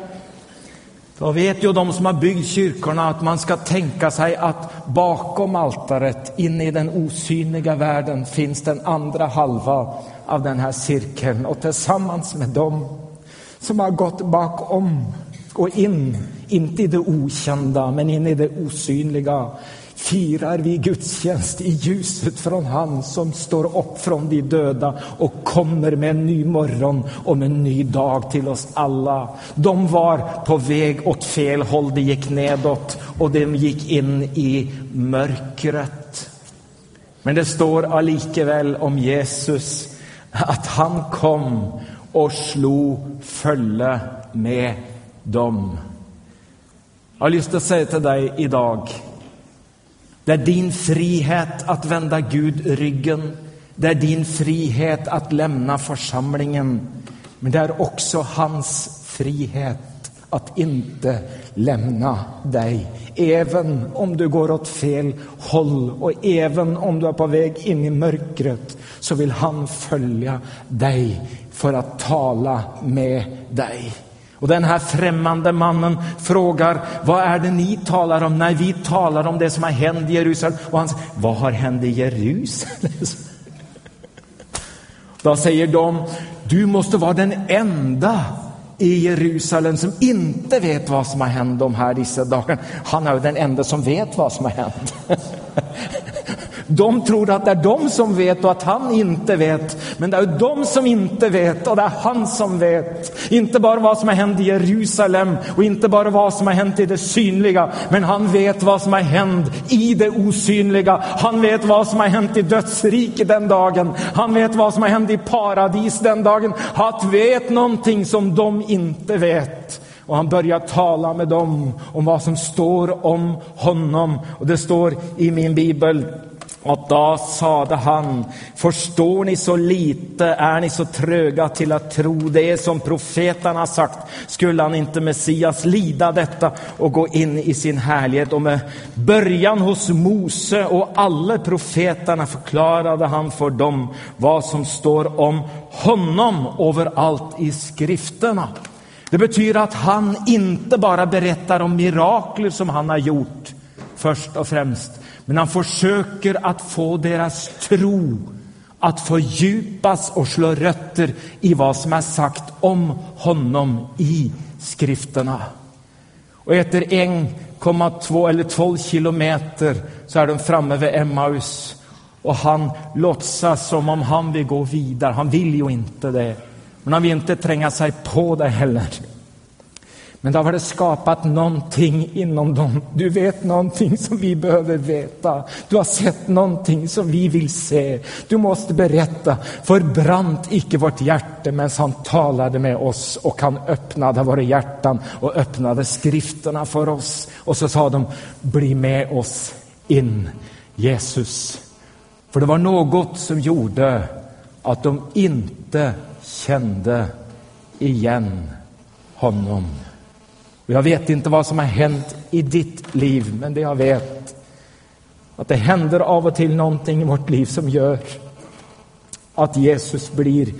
Då vet ju de som har byggt kyrkorna att man ska tänka sig att bakom altaret, inne i den osynliga världen, finns den andra halva av den här cirkeln. Och tillsammans med dem som har gått bakom och in, inte i det okända, men in i det osynliga, firar vi gudstjänst i ljuset från han som står upp från de döda och kommer med en ny morgon och med en ny dag till oss alla. De var på väg åt fel håll, de gick nedåt och de gick in i mörkret. Men det står allikevel om Jesus att han kom och slog följe med dem. Jag har lust att säga till dig idag, det är din frihet att vända Gud ryggen. Det är din frihet att lämna församlingen. Men det är också hans frihet att inte lämna dig. Även om du går åt fel håll och även om du är på väg in i mörkret så vill han följa dig för att tala med dig. Och den här främmande mannen frågar, vad är det ni talar om? Nej, vi talar om det som har hänt i Jerusalem. Och han säger, vad har hänt i Jerusalem? <laughs> Då säger de, du måste vara den enda i Jerusalem som inte vet vad som har hänt de här dessa dagarna. Han är den enda som vet vad som har hänt. <laughs> De tror att det är de som vet och att han inte vet. Men det är de som inte vet och det är han som vet. Inte bara vad som har hänt i Jerusalem och inte bara vad som har hänt i det synliga. Men han vet vad som har hänt i det osynliga. Han vet vad som har hänt i dödsriket den dagen. Han vet vad som har hänt i paradis den dagen. Han vet någonting som de inte vet. Och han börjar tala med dem om vad som står om honom. Och det står i min bibel och då sade han, förstår ni så lite, är ni så tröga till att tro det som profeterna sagt, skulle han inte Messias lida detta och gå in i sin härlighet. Och med början hos Mose och alla profeterna förklarade han för dem vad som står om honom överallt i skrifterna. Det betyder att han inte bara berättar om mirakler som han har gjort först och främst, men han försöker att få deras tro att fördjupas och slå rötter i vad som är sagt om honom i skrifterna. Och efter 1,2 eller 12 kilometer så är de framme vid Emmaus och han låtsas som om han vill gå vidare. Han vill ju inte det, men han vill inte tränga sig på det heller. Men då har det skapat någonting inom dem. Du vet någonting som vi behöver veta. Du har sett någonting som vi vill se. Du måste berätta. Förbrant icke vårt hjärta medan han talade med oss och han öppnade våra hjärtan och öppnade skrifterna för oss. Och så sa de, bli med oss in, Jesus. För det var något som gjorde att de inte kände igen honom. Och jag vet inte vad som har hänt i ditt liv, men det jag vet att det händer av och till någonting i vårt liv som gör att Jesus blir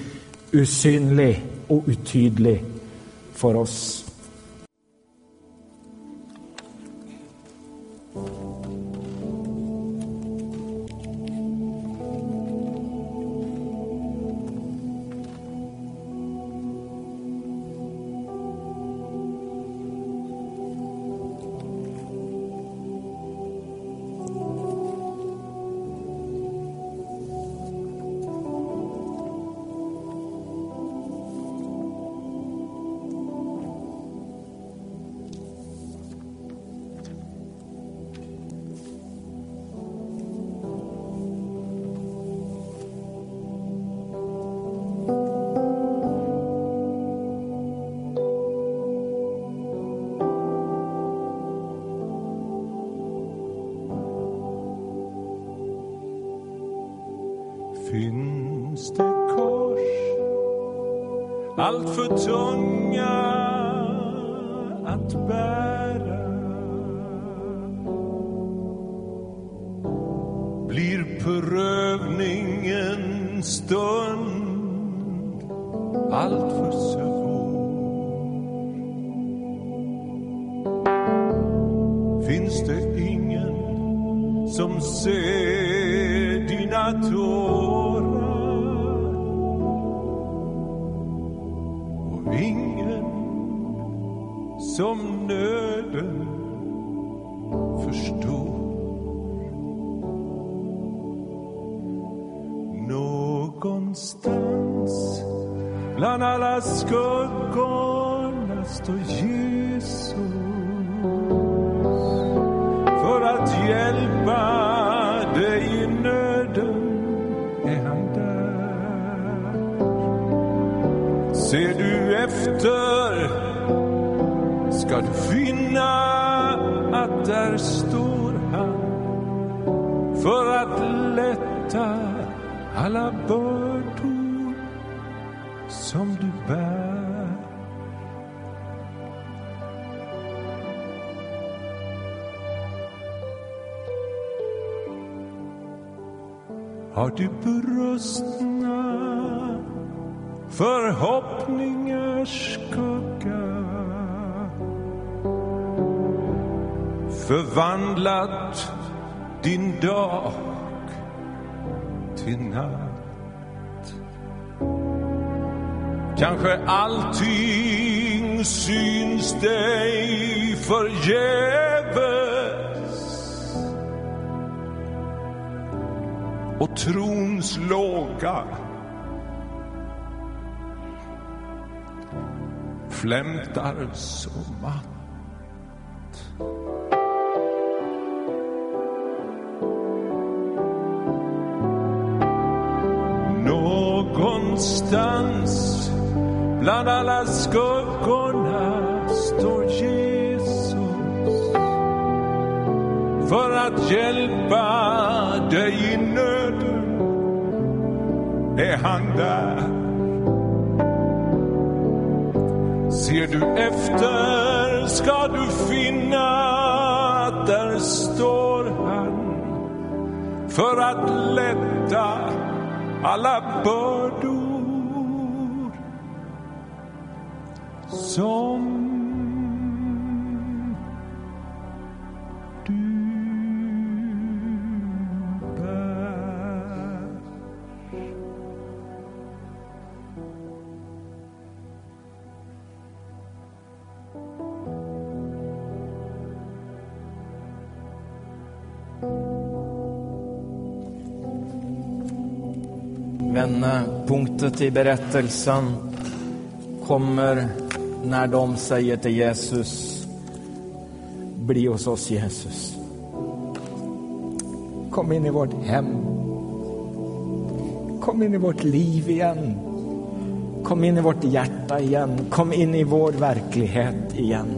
usynlig och utydlig för oss. Allt Kanske allting syns dig förgäves och trons låga flämtar så matt. Bland alla skuggorna står Jesus. För att hjälpa dig i nöden är han där. Ser du efter? Ska du finna att där står han? För att lätta alla bördor. Som du bär. Vändpunkten i berättelsen kommer när de säger till Jesus, bli hos oss Jesus. Kom in i vårt hem. Kom in i vårt liv igen. Kom in i vårt hjärta igen. Kom in i vår verklighet igen.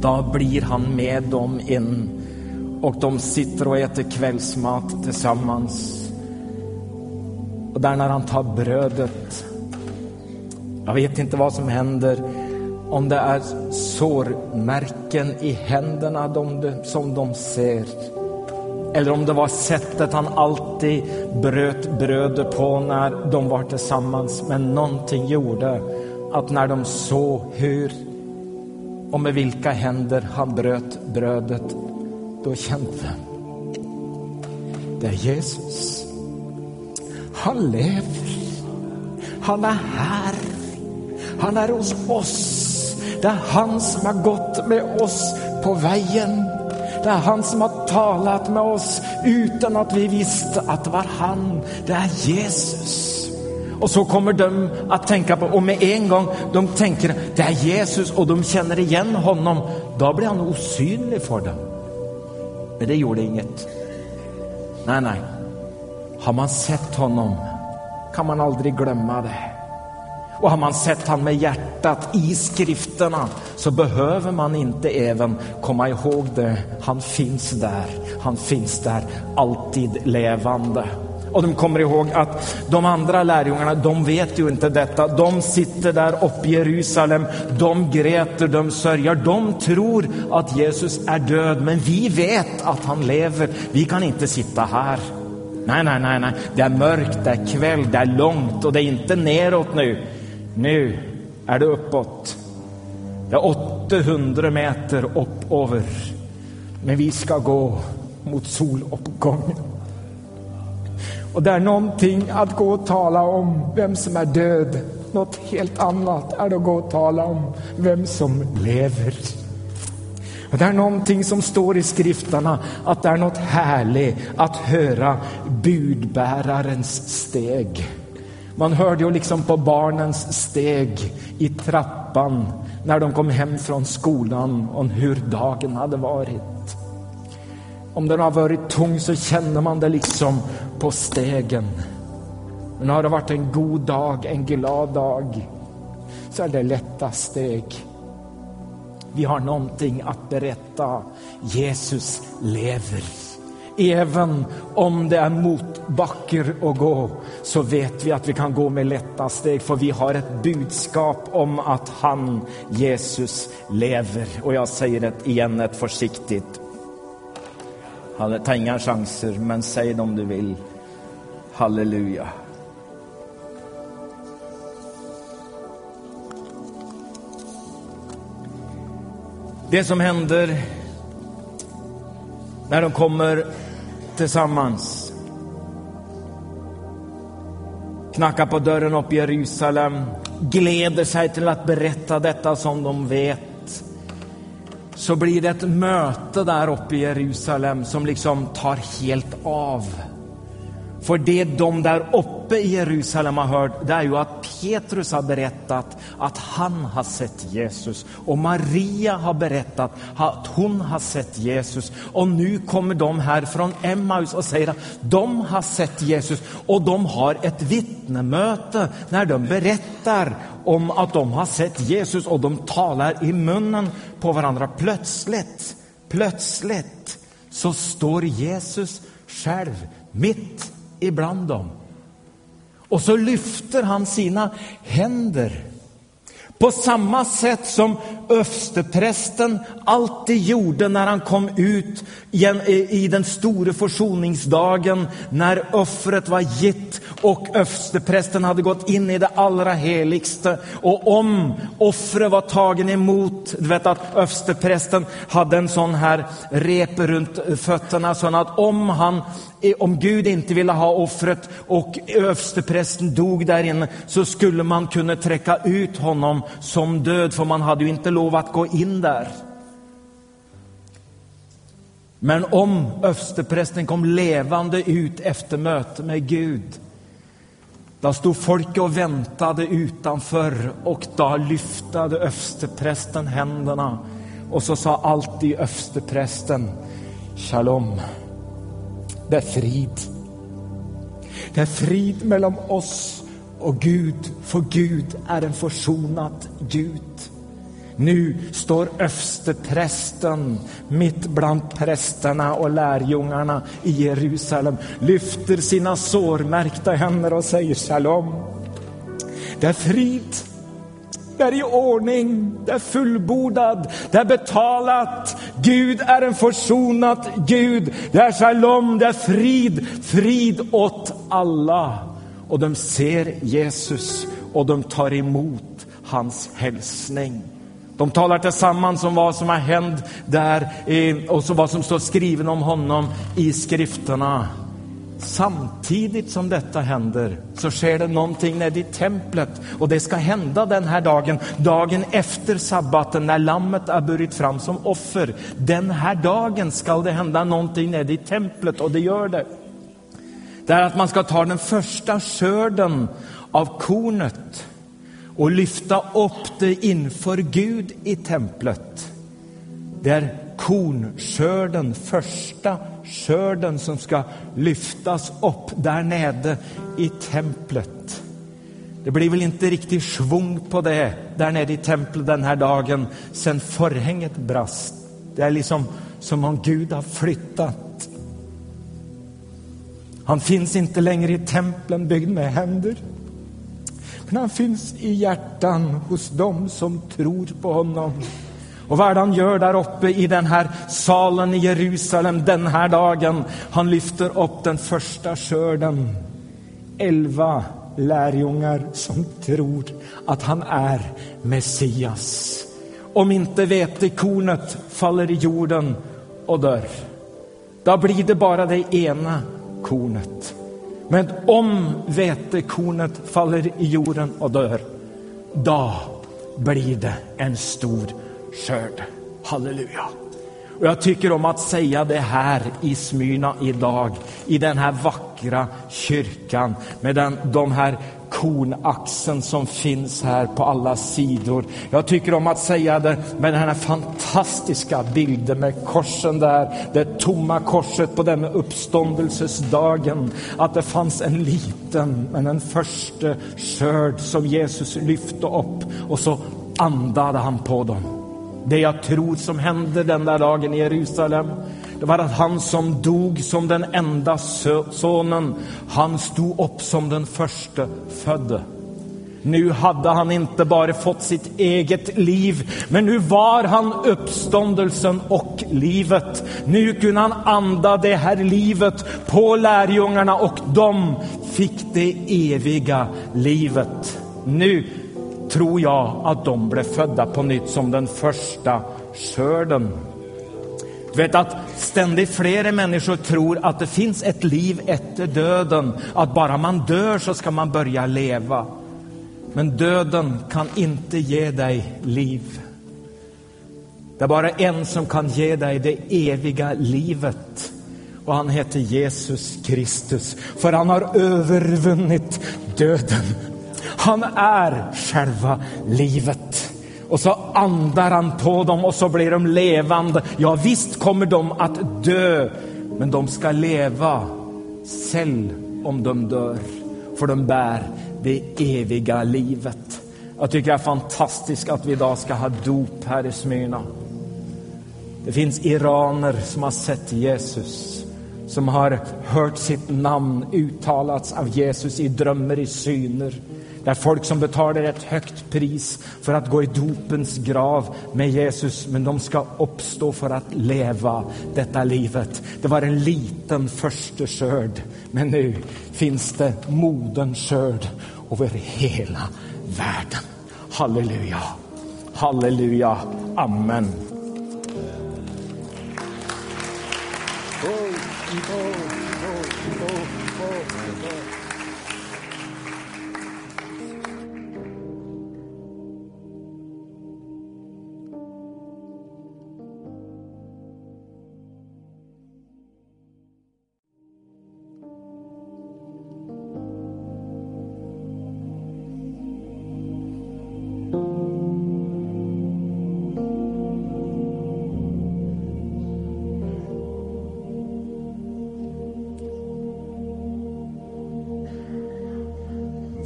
Då blir han med dem in och de sitter och äter kvällsmat tillsammans. Och där när han tar brödet, jag vet inte vad som händer, om det är sårmärken i händerna de, som de ser. Eller om det var sättet han alltid bröt brödet på när de var tillsammans. Men någonting gjorde att när de såg hur och med vilka händer han bröt brödet, då kände de, det är Jesus. Han lever. Han är här. Han är hos oss. Det är han som har gått med oss på vägen. Det är han som har talat med oss utan att vi visste att det var han. Det är Jesus. Och så kommer de att tänka på, och med en gång de tänker det är Jesus och de känner igen honom, då blir han osynlig för dem. Men det gjorde inget. Nej, nej. Har man sett honom kan man aldrig glömma det. Och har man sett han med hjärtat i skrifterna så behöver man inte även komma ihåg det. Han finns där. Han finns där alltid levande. Och de kommer ihåg att de andra lärjungarna, de vet ju inte detta. De sitter där uppe i Jerusalem, de gräter, de sörjer. De tror att Jesus är död, men vi vet att han lever. Vi kan inte sitta här. Nej, nej, nej, nej. Det är mörkt, det är kväll, det är långt och det är inte neråt nu. Nu är det uppåt. Det är 800 meter uppöver. Men vi ska gå mot soluppgången. Och det är någonting att gå och tala om vem som är död. Något helt annat är det att gå och tala om vem som lever. Och det är någonting som står i skrifterna, att det är något härligt att höra budbärarens steg. Man hörde ju liksom på barnens steg i trappan när de kom hem från skolan om hur dagen hade varit. Om den har varit tung så känner man det liksom på stegen. Men har det varit en god dag, en glad dag, så är det lätta steg. Vi har någonting att berätta. Jesus lever. Även om det är motbacker att gå så vet vi att vi kan gå med lätta steg för vi har ett budskap om att han, Jesus, lever. Och jag säger det igen, ett försiktigt. Ta inga chanser, men säg det om du vill. Halleluja. Det som händer när de kommer tillsammans. Knackar på dörren upp i Jerusalem, gläder sig till att berätta detta som de vet. Så blir det ett möte där uppe i Jerusalem som liksom tar helt av. För det de där uppe i Jerusalem har hört, det är ju att Petrus har berättat att han har sett Jesus. Och Maria har berättat att hon har sett Jesus. Och nu kommer de här från Emmaus och säger att de har sett Jesus. Och de har ett vittnemöte när de berättar om att de har sett Jesus. Och de talar i munnen på varandra. Plötsligt, plötsligt så står Jesus själv mitt ibland dem. Och så lyfter han sina händer. På samma sätt som översteprästen alltid gjorde när han kom ut i den stora försoningsdagen när offret var gitt och översteprästen hade gått in i det allra heligste. Och om offret var tagen emot, du vet att översteprästen hade en sån här rep runt fötterna så att om han om Gud inte ville ha offret och översteprästen dog där inne så skulle man kunna träcka ut honom som död för man hade ju inte lov lov att gå in där. Men om översteprästen kom levande ut efter möte med Gud då stod folk och väntade utanför och då lyftade översteprästen händerna och så sa alltid översteprästen Shalom. Det är frid. Det är frid mellan oss och Gud, för Gud är en försonad Gud. Nu står översteprästen mitt bland prästerna och lärjungarna i Jerusalem, lyfter sina sårmärkta händer och säger shalom. Det är frid. Det är i ordning, det är fullbordad, det är betalat. Gud är en försonad Gud. Det är shalom, det är frid, frid åt alla. Och de ser Jesus och de tar emot hans hälsning. De talar tillsammans om vad som har hänt där och så vad som står skrivet om honom i skrifterna. Samtidigt som detta händer så sker det någonting nere i templet och det ska hända den här dagen, dagen efter sabbaten när lammet är burit fram som offer. Den här dagen ska det hända någonting nere i templet och det gör det. Det är att man ska ta den första skörden av kornet och lyfta upp det inför Gud i templet. Det är kornskörden, första skörden som ska lyftas upp där nere i templet. Det blir väl inte riktigt svung på det där nere i templet den här dagen sen förhänget brast. Det är liksom som om Gud har flyttat Han finns inte längre i templen byggd med händer. Men han finns i hjärtan hos dem som tror på honom. Och vad är det han gör där uppe i den här salen i Jerusalem den här dagen? Han lyfter upp den första skörden. Elva lärjungar som tror att han är Messias. Om inte vetekornet faller i jorden och dör, då blir det bara det ena kornet. Men om vetekornet faller i jorden och dör, då blir det en stor skörd. Halleluja. Och jag tycker om att säga det här i Smyrna idag, i den här vackra kyrkan med den, de här kornaxeln som finns här på alla sidor. Jag tycker om att säga det med den här fantastiska bilden med korsen där, det tomma korset på den uppståndelsesdagen. Att det fanns en liten, men en första skörd som Jesus lyfte upp och så andade han på dem. Det jag tror som hände den där dagen i Jerusalem, det var att han som dog som den enda sonen, han stod upp som den första födde. Nu hade han inte bara fått sitt eget liv, men nu var han uppståndelsen och livet. Nu kunde han anda det här livet på lärjungarna och de fick det eviga livet. Nu tror jag att de blev födda på nytt som den första skörden. Du vet att ständigt fler människor tror att det finns ett liv efter döden, att bara man dör så ska man börja leva. Men döden kan inte ge dig liv. Det är bara en som kan ge dig det eviga livet och han heter Jesus Kristus, för han har övervunnit döden. Han är själva livet. Och så andar han på dem och så blir de levande. Ja, visst kommer de att dö, men de ska leva själv om de dör, för de bär det eviga livet. Jag tycker det är fantastiskt att vi idag ska ha dop här i Smyrna. Det finns iraner som har sett Jesus, som har hört sitt namn uttalats av Jesus i drömmar, i syner. Det är folk som betalar ett högt pris för att gå i dopens grav med Jesus, men de ska uppstå för att leva detta livet. Det var en liten första skörd, men nu finns det moden skörd över hela världen. Halleluja, halleluja, amen.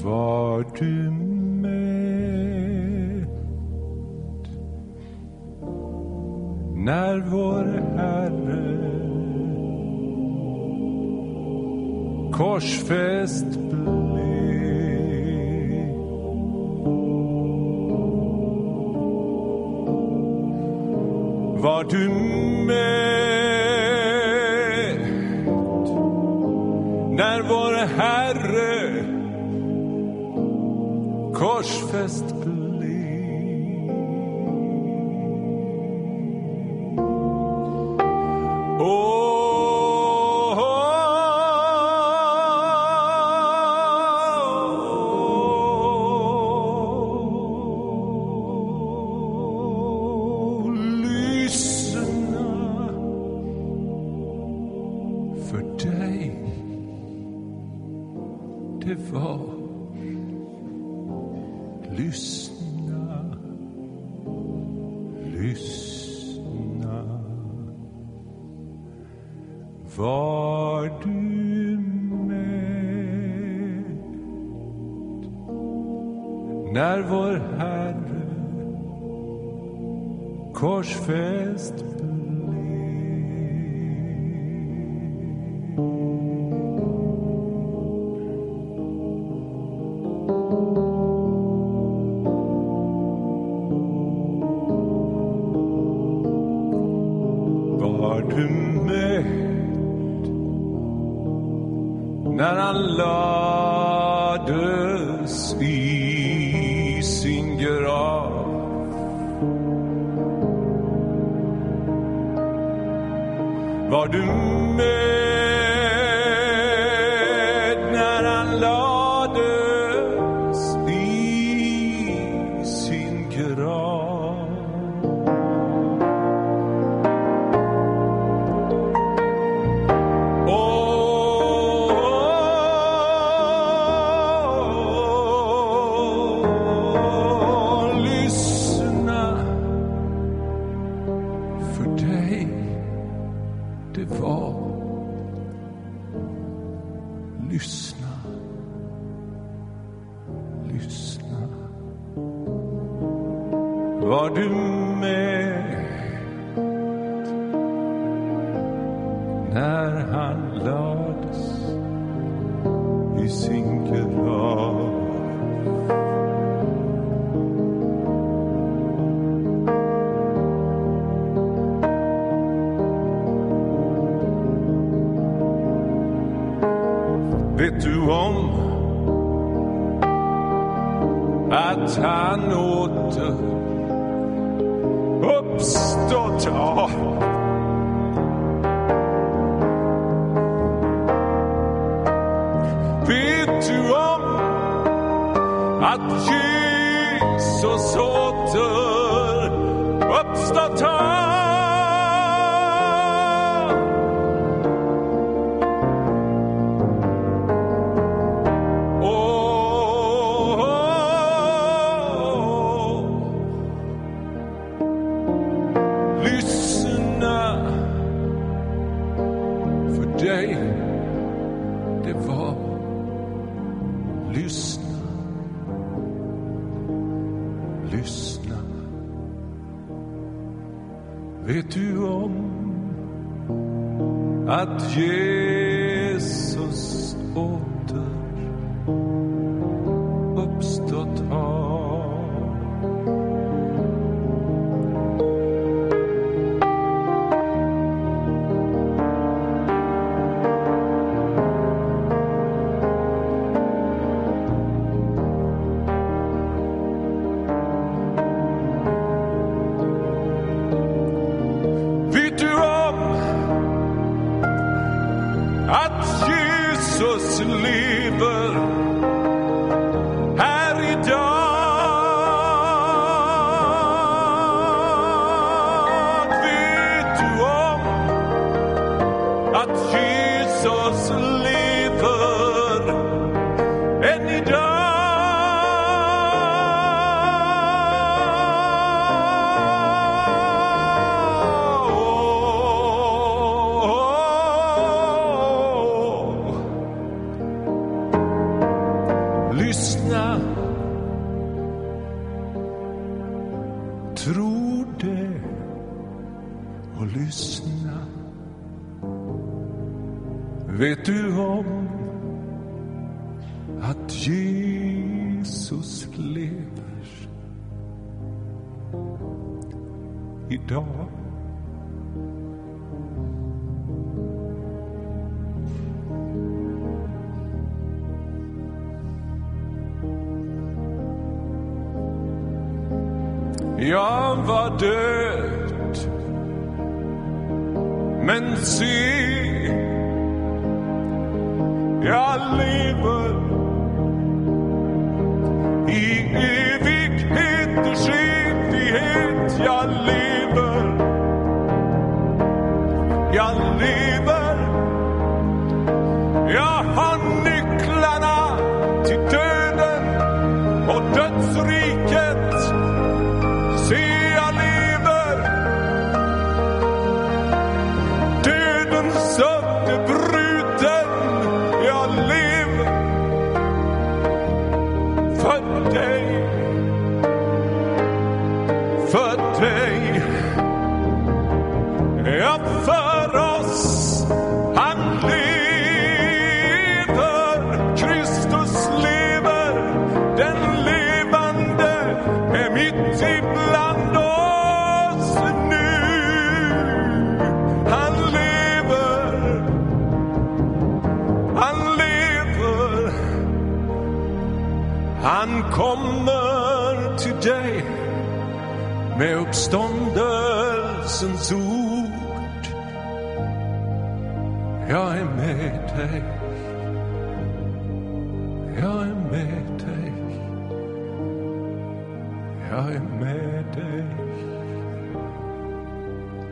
Var du med när vår Herre korsfäst blev? Var du med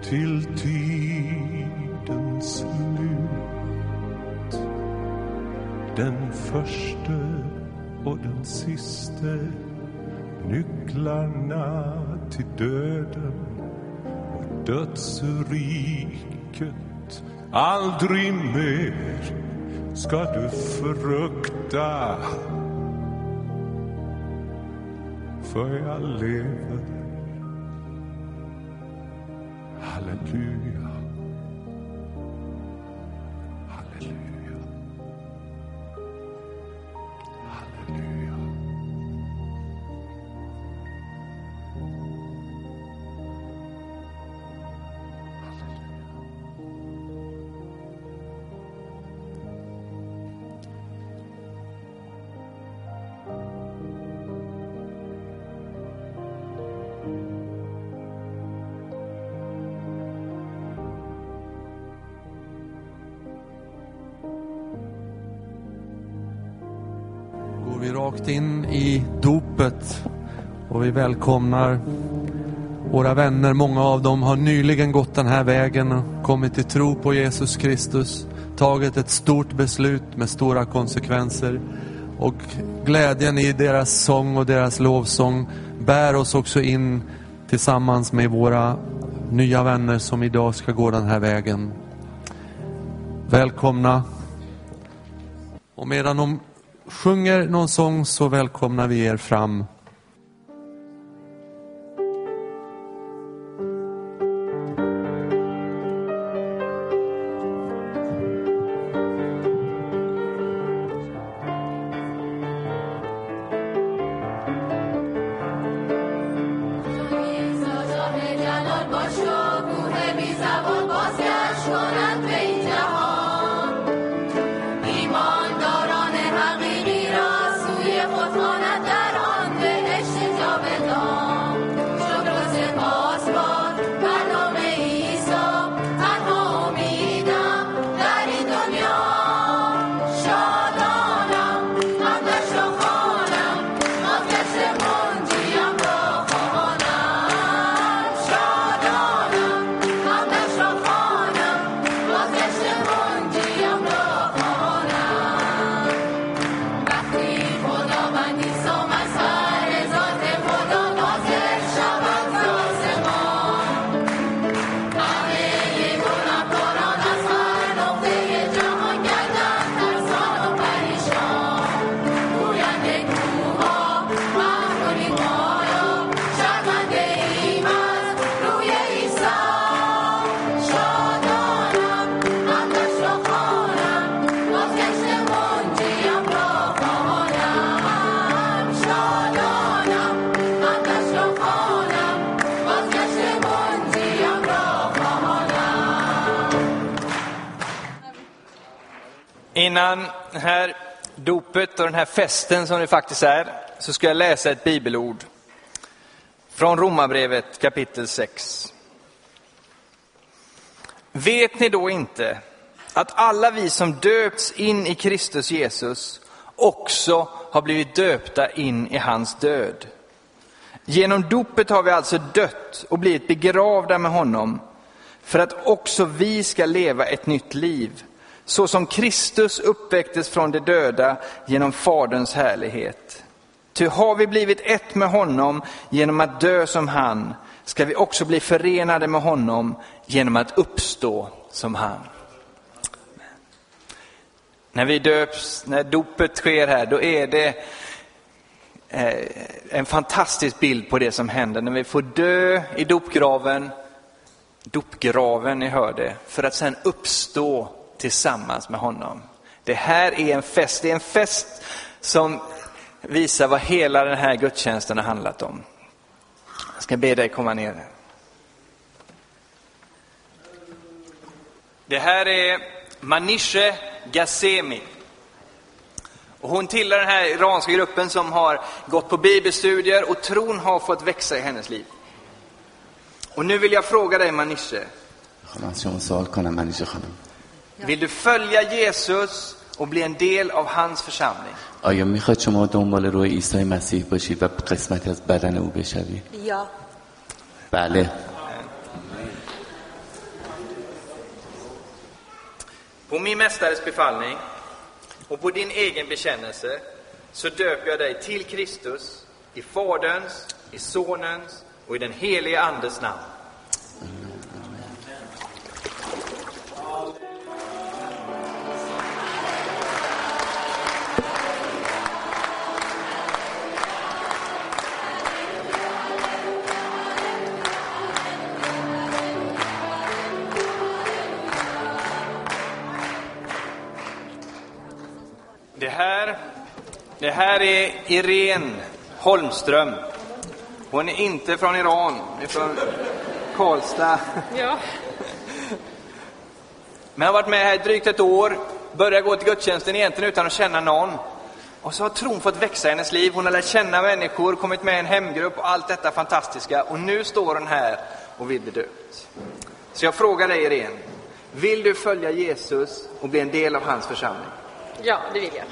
till tidens slut. Den förste och den siste nycklarna till döden och dödsriket. Aldrig mer ska du frukta för jag lever. Välkomnar våra vänner. Många av dem har nyligen gått den här vägen och kommit till tro på Jesus Kristus. Tagit ett stort beslut med stora konsekvenser. Och glädjen i deras sång och deras lovsång bär oss också in tillsammans med våra nya vänner som idag ska gå den här vägen. Välkomna. Och medan de sjunger någon sång så välkomnar vi er fram. Här festen som det faktiskt är, så ska jag läsa ett bibelord från Romarbrevet kapitel 6. Vet ni då inte att alla vi som döpts in i Kristus Jesus också har blivit döpta in i hans död? Genom dopet har vi alltså dött och blivit begravda med honom för att också vi ska leva ett nytt liv, så som Kristus uppväcktes från de döda genom Faderns härlighet. Ty har vi blivit ett med honom genom att dö som han, ska vi också bli förenade med honom genom att uppstå som han. När vi döps, när dopet sker här, då är det eh, en fantastisk bild på det som händer när vi får dö i dopgraven, dopgraven, ni hör det, för att sen uppstå tillsammans med honom. Det här är en fest, det är en fest som visar vad hela den här gudstjänsten har handlat om. Jag ska be dig komma ner. Det här är Manishe Gazemi. Och hon tillhör den här iranska gruppen som har gått på bibelstudier och tron har fått växa i hennes liv. Och nu vill jag fråga dig Manishe. vill du följa Jesus och bli en del av hans församling? آیا میخواد شما دنبال روی عیسی مسیح باشید و قسمتی از بدن او بشوید Ja. بله På min mästares befallning och på din egen bekännelse så döper jag dig till Kristus i Faderns, i Sonens och i den helige Andes namn. Det Det här är Irene Holmström. Hon är inte från Iran, hon är från Karlstad. Ja. Men har varit med här drygt ett år, började gå till gudstjänsten egentligen utan att känna någon. Och så har tron fått växa i hennes liv. Hon har lärt känna människor, kommit med i en hemgrupp och allt detta fantastiska. Och nu står hon här och vill bli döpt. Så jag frågar dig Irene, vill du följa Jesus och bli en del av hans församling? ja, det vill jag.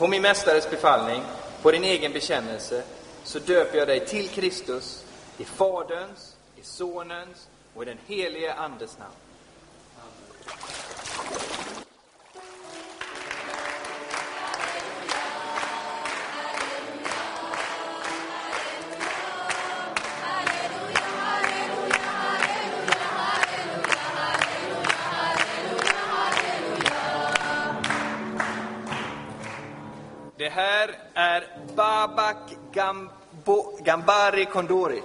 På min mästares befallning, på din egen bekännelse, så döper jag dig till Kristus i Faderns, i Sonens och i den helige Andes namn. Det här är Babak Gambo, Gambari Kondori.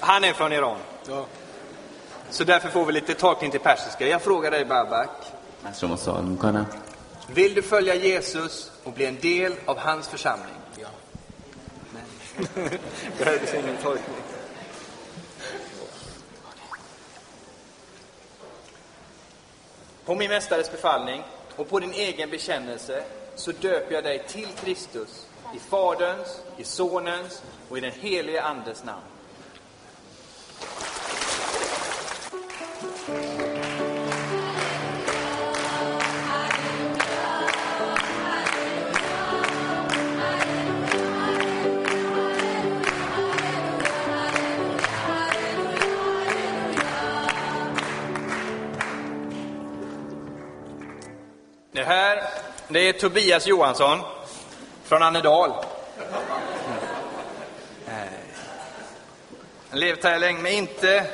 Han är från Iran. Så därför får vi lite tolkning till persiska. Jag frågar dig Babak. Vill du följa Jesus och bli en del av hans församling? Ja. Nej. <laughs> Jag ingen tolkning. På min mästares befallning och på din egen bekännelse så döper jag dig till Kristus i Faderns, i Sonens och i den helige Andes namn. Det är Tobias Johansson från Annedal. Han levt här länge, men inte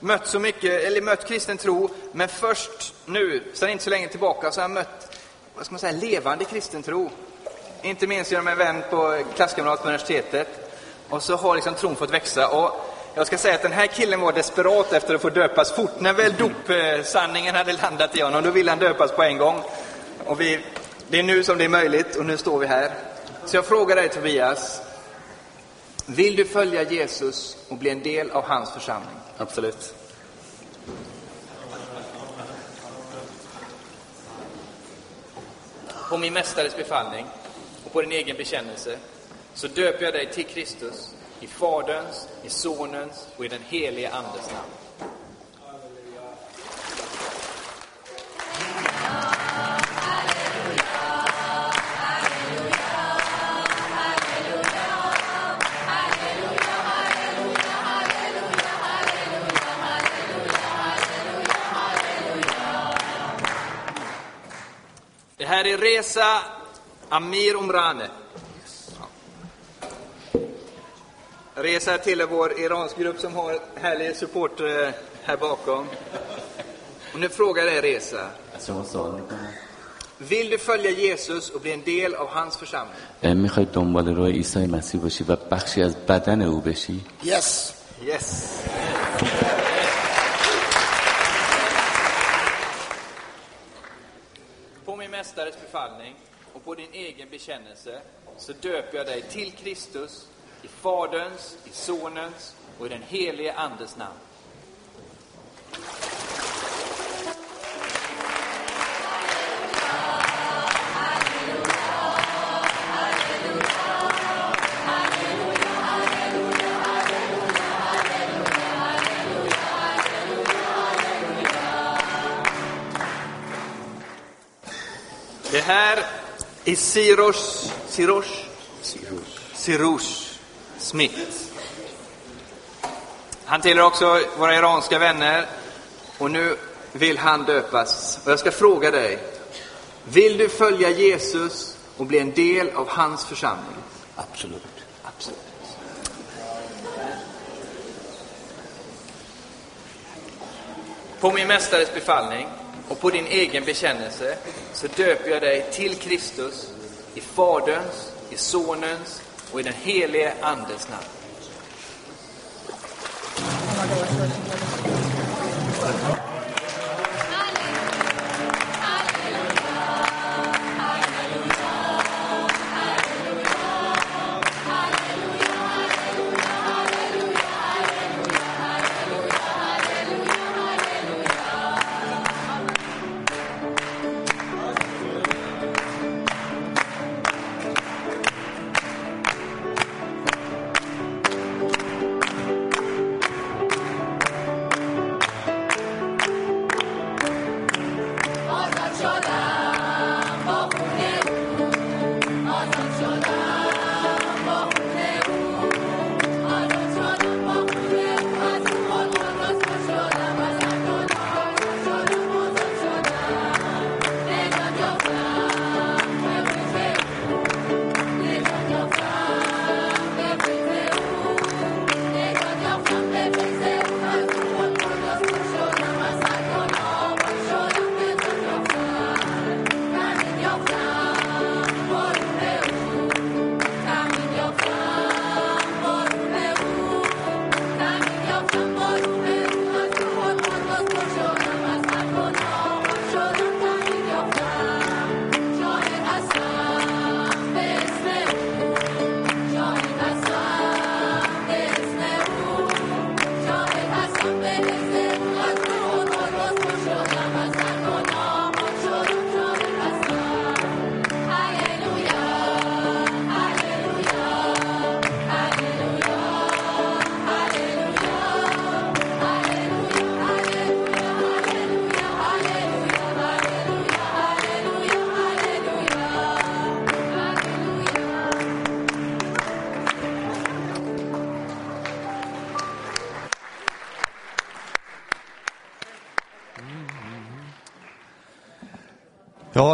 mött så mycket, eller mött kristen tro. Men först nu, sedan inte så länge tillbaka, så har jag mött, vad ska man säga, levande kristen tro. Inte minst genom en vän på klasskamrat på universitetet. Och så har liksom tron fått växa. Och jag ska säga att den här killen var desperat efter att få döpas fort. När väl dopsanningen hade landat i honom, då ville han döpas på en gång. Och vi, det är nu som det är möjligt och nu står vi här. Så jag frågar dig Tobias, vill du följa Jesus och bli en del av hans församling? Absolut. På min mästares befallning och på din egen bekännelse så döper jag dig till Kristus i Faderns, i Sonens och i den helige Andes namn. här är Reza Amir Omrane. Reza tillhör vår iransk grupp som har härlig support eh, här bakom. Och nu frågar jag dig Reza, از شما سوال میکنم vill du följa Jesus och bli en del av hans församling? میخواید دنبال روی عیسی مسیح باشی و بخشی از بدن او بشی Yes. Yes. Mästares befallning och på din egen bekännelse så döper jag dig till Kristus i Faderns, i Sonens och i den helige Andes namn. Här är Sirosh, Sirosh, Sirosh Smith. Han tillhör också våra iranska vänner och nu vill han döpas. Och jag ska fråga dig, vill du följa Jesus och bli en del av hans församling? Absolut. Absolut. På min mästares befallning och på din egen bekännelse så döper jag dig till Kristus i Faderns, i Sonens och i den helige Andes namn.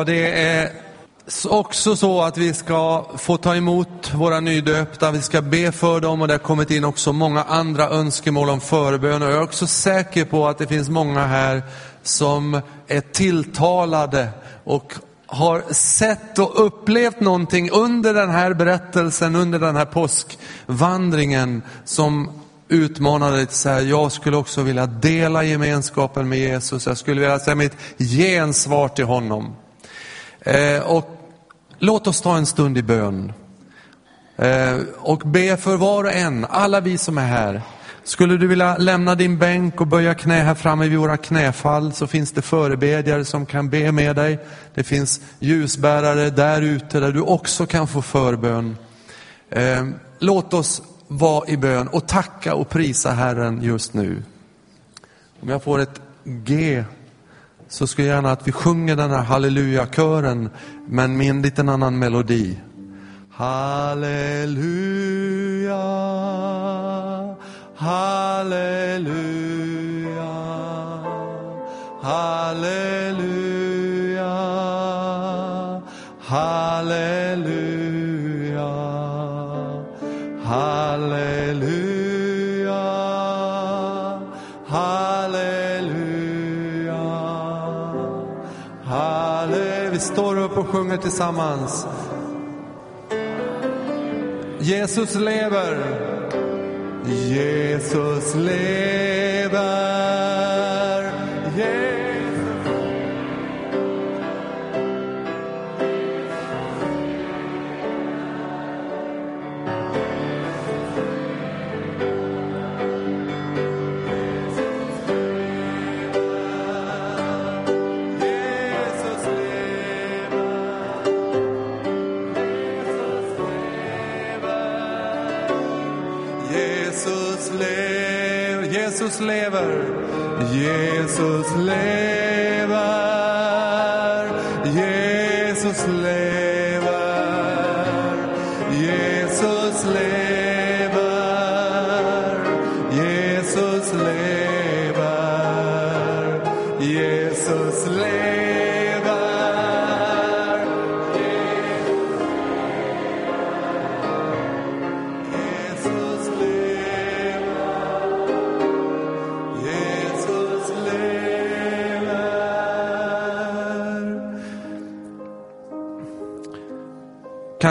Det är också så att vi ska få ta emot våra nydöpta, vi ska be för dem och det har kommit in också många andra önskemål om förbön. Och jag är också säker på att det finns många här som är tilltalade och har sett och upplevt någonting under den här berättelsen, under den här påskvandringen som utmanade dig till så här, jag skulle också vilja dela gemenskapen med Jesus, jag skulle vilja säga mitt gensvar till honom. Eh, och låt oss ta en stund i bön. Eh, och be för var och en, alla vi som är här. Skulle du vilja lämna din bänk och böja knä här framme vid våra knäfall så finns det förebedjare som kan be med dig. Det finns ljusbärare där ute där du också kan få förbön. Eh, låt oss vara i bön och tacka och prisa Herren just nu. Om jag får ett G så skulle jag gärna att vi sjunger den här halleluja-kören men med en liten annan melodi. Halleluja, halleluja, halleluja, halleluja, lovsjunger tillsammans. Jesus lever. Jesus lever. Jesus lever. Jesus lever.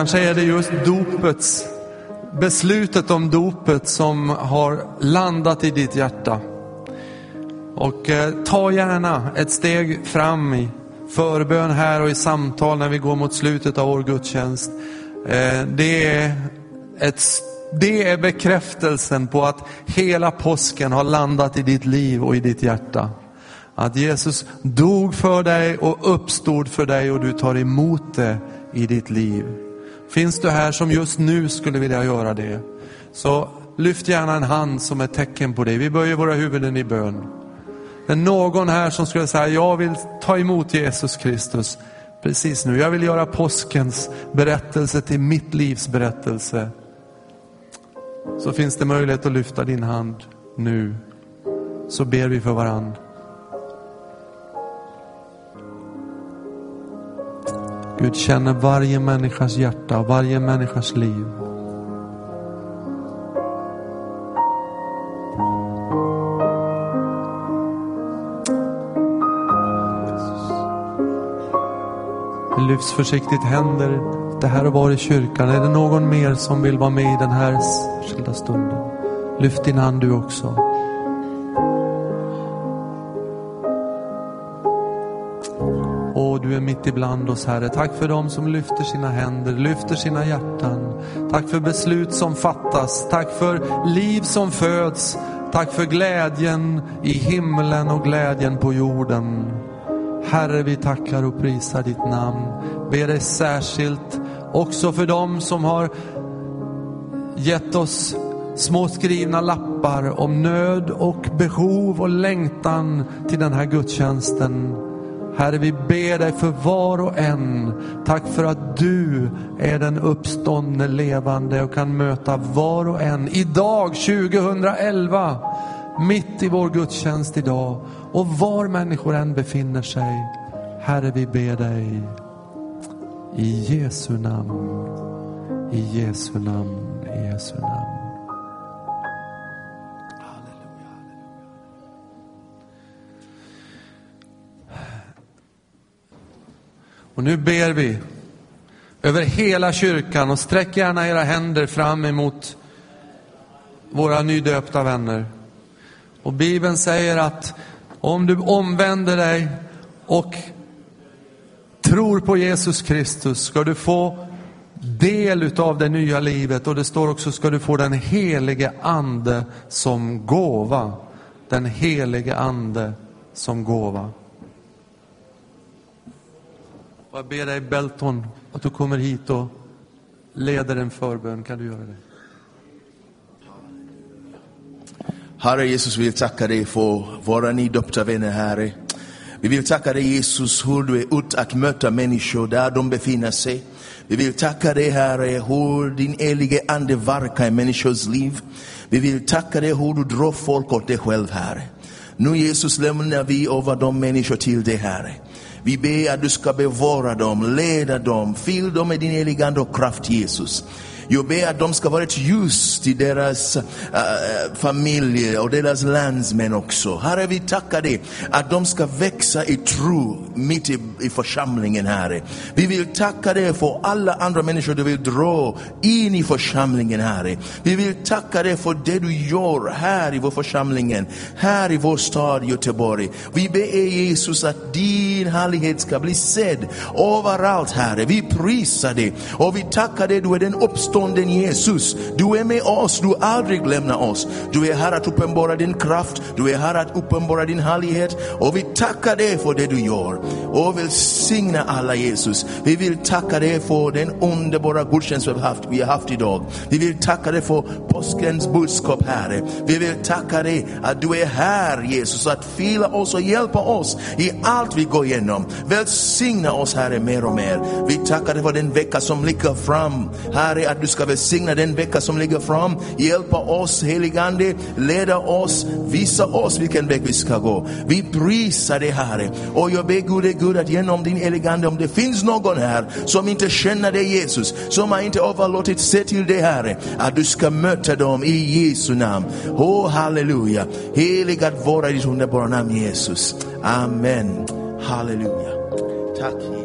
Kanske är det just dopets, beslutet om dopet som har landat i ditt hjärta. Och eh, ta gärna ett steg fram i förbön här och i samtal när vi går mot slutet av vår gudstjänst. Eh, det, är ett, det är bekräftelsen på att hela påsken har landat i ditt liv och i ditt hjärta. Att Jesus dog för dig och uppstod för dig och du tar emot det i ditt liv. Finns du här som just nu skulle vilja göra det, så lyft gärna en hand som ett tecken på det. Vi böjer våra huvuden i bön. Det är någon här som skulle säga, jag vill ta emot Jesus Kristus precis nu. Jag vill göra påskens berättelse till mitt livs berättelse. Så finns det möjlighet att lyfta din hand nu. Så ber vi för varandra. Gud känner varje människas hjärta och varje människas liv. Det lyfts försiktigt händer det här och var i kyrkan. Är det någon mer som vill vara med i den här särskilda stunden? Lyft din hand du också. Du är mitt ibland oss Herre. Tack för dem som lyfter sina händer, lyfter sina hjärtan. Tack för beslut som fattas. Tack för liv som föds. Tack för glädjen i himlen och glädjen på jorden. Herre, vi tackar och prisar ditt namn. Ber dig särskilt också för dem som har gett oss små skrivna lappar om nöd och behov och längtan till den här gudstjänsten. Herre, vi ber dig för var och en. Tack för att du är den uppståndne levande och kan möta var och en. Idag 2011, mitt i vår gudstjänst idag och var människor än befinner sig. Herre, vi ber dig i Jesu namn, i Jesu namn, i Jesu namn. Och nu ber vi över hela kyrkan och sträck gärna era händer fram emot våra nydöpta vänner. Och Bibeln säger att om du omvänder dig och tror på Jesus Kristus ska du få del utav det nya livet och det står också ska du få den helige ande som gåva. Den helige ande som gåva. Och jag ber dig Belton att du kommer hit och leder en förbön. Kan du göra det? Herre Jesus, vi vill tacka dig för våra nydöpta vänner, Herre. Vi vill tacka dig Jesus hur du är ute att möta människor där de befinner sig. Vi vill tacka dig Herre hur din helige Ande verkar i människors liv. Vi vill tacka dig hur du drar folk åt dig själv Herre. Nu Jesus lämnar vi över de människor till dig Herre. Vi ber att du ska bevara dem, leda dem, fyll dem med din heliga Ande och kraft Jesus. Jag ber att de ska vara ett ljus till deras uh, uh, äh, familjer och deras landsmän också. Herre, vi tackar dig att de ska växa i tro mitt i, i församlingen, Herre. Vi vill tacka dig för alla andra människor du vill dra in i församlingen, Herre. Vi vill tacka dig för det du gör här i vår församlingen, här i vår stad Göteborg. Vi ber Jesus att din härlighet ska bli sedd överallt, Herre. Vi prisar dig och vi tackar dig, du är den uppståndne Jesus. Du är med oss, du aldrig lämnar oss. Du är här att uppenbara din kraft, du är här att uppenbara din härlighet och vi tackar dig för det du gör. Och välsigna alla Jesus. Vi vill tacka dig för den underbara gudstjänst vi har haft, vi har haft idag. Vi vill tacka dig för påskens budskap, Herre. Vi vill tacka dig att du är här Jesus, att fylla oss och hjälpa oss i allt vi går igenom. Välsigna oss Herre mer och mer. Vi tackar dig för den vecka som ligger fram. Herre, att du ska välsigna den vecka som ligger fram. Hjälpa oss, heligande, leda oss, visa oss vilken väg vi ska gå. Vi prisar dig Herre. Och jag ber gode Gud att genom din heligande, om det finns någon här som inte känner dig Jesus, som har inte överlåtit sig till dig Herre, att du ska möta dem i Jesu namn. Oh, halleluja. Heligat vara ditt underbara namn Jesus. Amen. Halleluja. Tack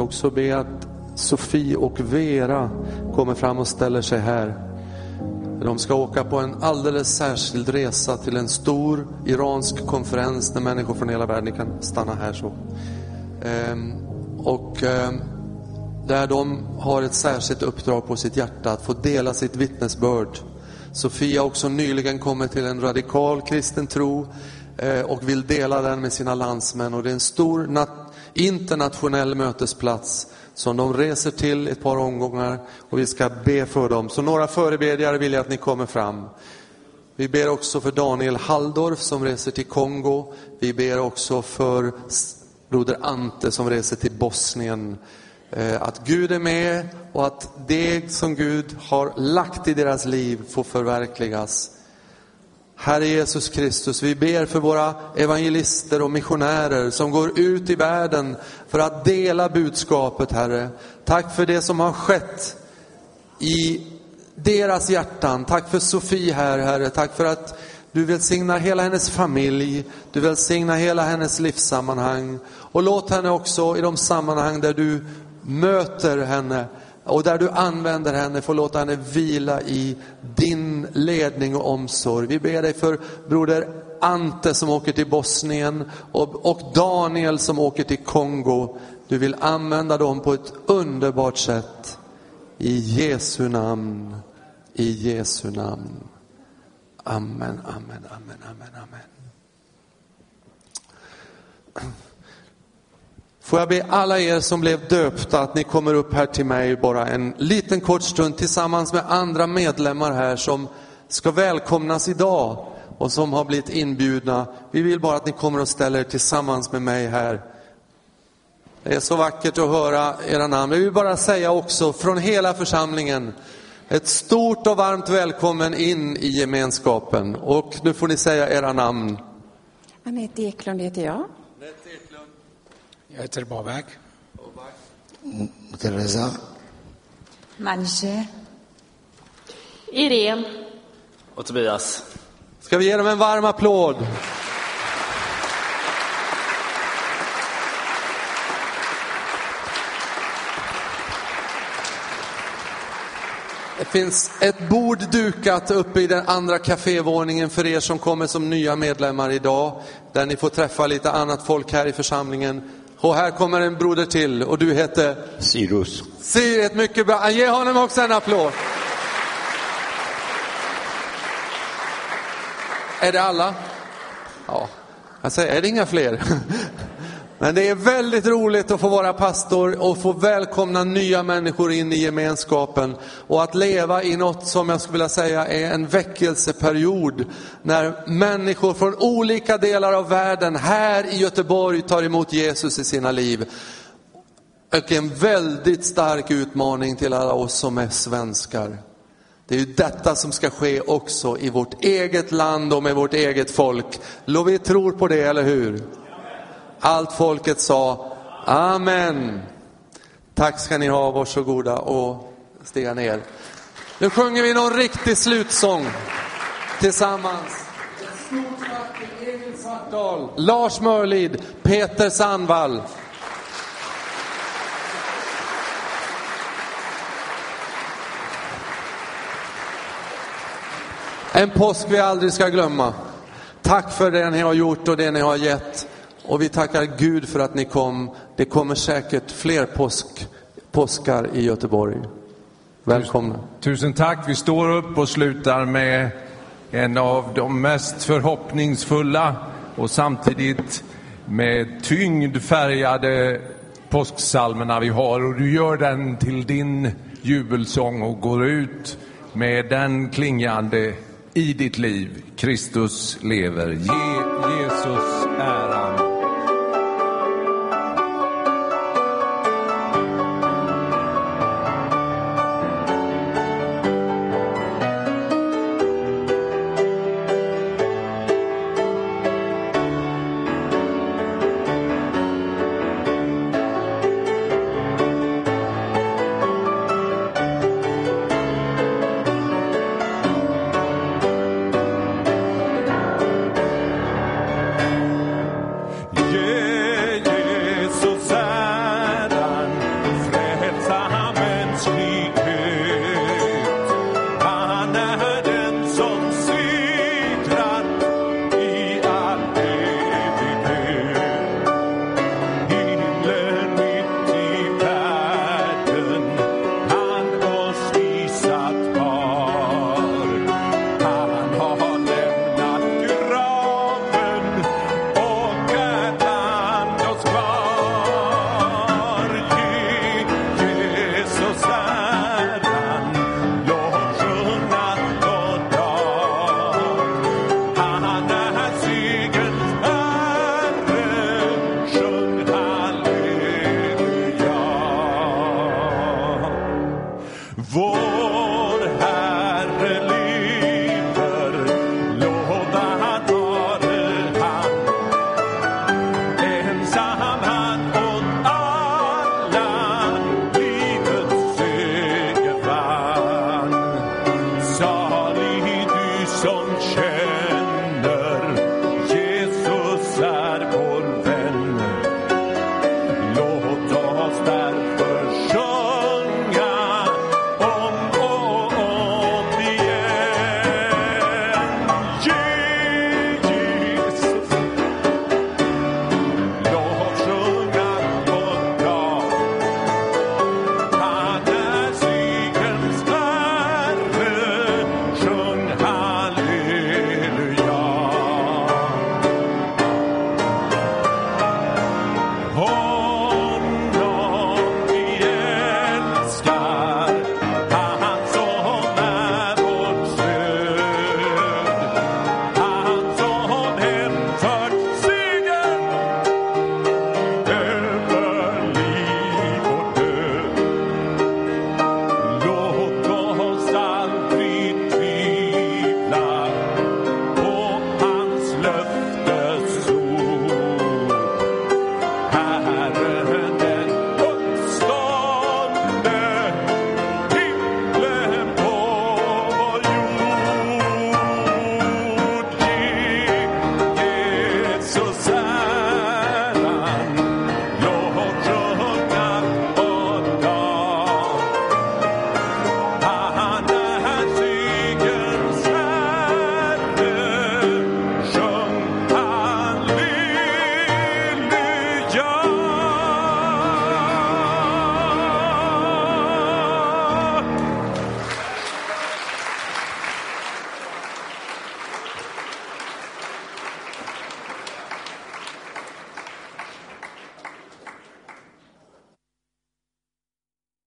ska också be att Sofie och Vera kommer fram och ställer sig här. De ska åka på en alldeles särskild resa till en stor iransk konferens där människor från hela världen, kan stanna här så. Ehm, och ehm, där de har ett särskilt uppdrag på sitt hjärta att få dela sitt vittnesbörd. Sofia har också nyligen kommit till en radikal kristen tro eh, och vill dela den med sina landsmän. Och det är en stor natt internationell mötesplats som de reser till ett par omgångar och vi ska be för dem. Så några förebedjare vill jag att ni kommer fram. Vi ber också för Daniel Halldorf som reser till Kongo. Vi ber också för broder Ante som reser till Bosnien. Eh, att Gud är med och att det som Gud har lagt i deras liv får förverkligas. Herre Jesus Kristus, vi ber för våra evangelister och missionärer som går ut i världen för att dela budskapet, Herre. Tack för det som har skett i deras hjärtan. Tack för Sofie här, Herre. Tack för att du välsignar hela hennes familj. Du välsignar hela hennes livssammanhang. Och låt henne också i de sammanhang där du möter henne och där du använder henne, får låta henne vila i din ledning och omsorg. Vi ber dig för broder Ante som åker till Bosnien och, och Daniel som åker till Kongo. Du vill använda dem på ett underbart sätt. I Jesu namn, i Jesu namn. Amen, amen, amen, amen, amen. Får jag be alla er som blev döpta att ni kommer upp här till mig bara en liten kort stund tillsammans med andra medlemmar här som ska välkomnas idag och som har blivit inbjudna. Vi vill bara att ni kommer och ställer er tillsammans med mig här. Det är så vackert att höra era namn. Jag vill bara säga också från hela församlingen ett stort och varmt välkommen in i gemenskapen. Och nu får ni säga era namn. Anette Eklund heter jag. Jag heter Babak. Teresa. Manje. Irene. Och Tobias. Ska vi ge dem en varm applåd? Det finns ett bord dukat uppe i den andra kafévåningen för er som kommer som nya medlemmar idag. Där ni får träffa lite annat folk här i församlingen. Och här kommer en broder till och du heter? Cyrus. Sirius, mycket bra. Ge honom också en applåd. Är det alla? Ja, jag säger, är det inga fler? <laughs> Men det är väldigt roligt att få vara pastor och få välkomna nya människor in i gemenskapen och att leva i något som jag skulle vilja säga är en väckelseperiod när människor från olika delar av världen här i Göteborg tar emot Jesus i sina liv. Och en väldigt stark utmaning till alla oss som är svenskar. Det är ju detta som ska ske också i vårt eget land och med vårt eget folk. Vi tror på det, eller hur? Allt folket sa Amen. Tack ska ni ha, varsågoda och stiga ner. Nu sjunger vi någon riktig slutsång tillsammans. Stort tack till Emil Svartdal, Lars Mörlid, Peter Sandvall. En påsk vi aldrig ska glömma. Tack för det ni har gjort och det ni har gett. Och vi tackar Gud för att ni kom. Det kommer säkert fler påsk, påskar i Göteborg. Välkomna. Tusen tack. Vi står upp och slutar med en av de mest förhoppningsfulla och samtidigt med tyngd färgade påsksalmerna vi har. Och du gör den till din jubelsång och går ut med den klingande i ditt liv. Kristus lever. Ge Jesus äran.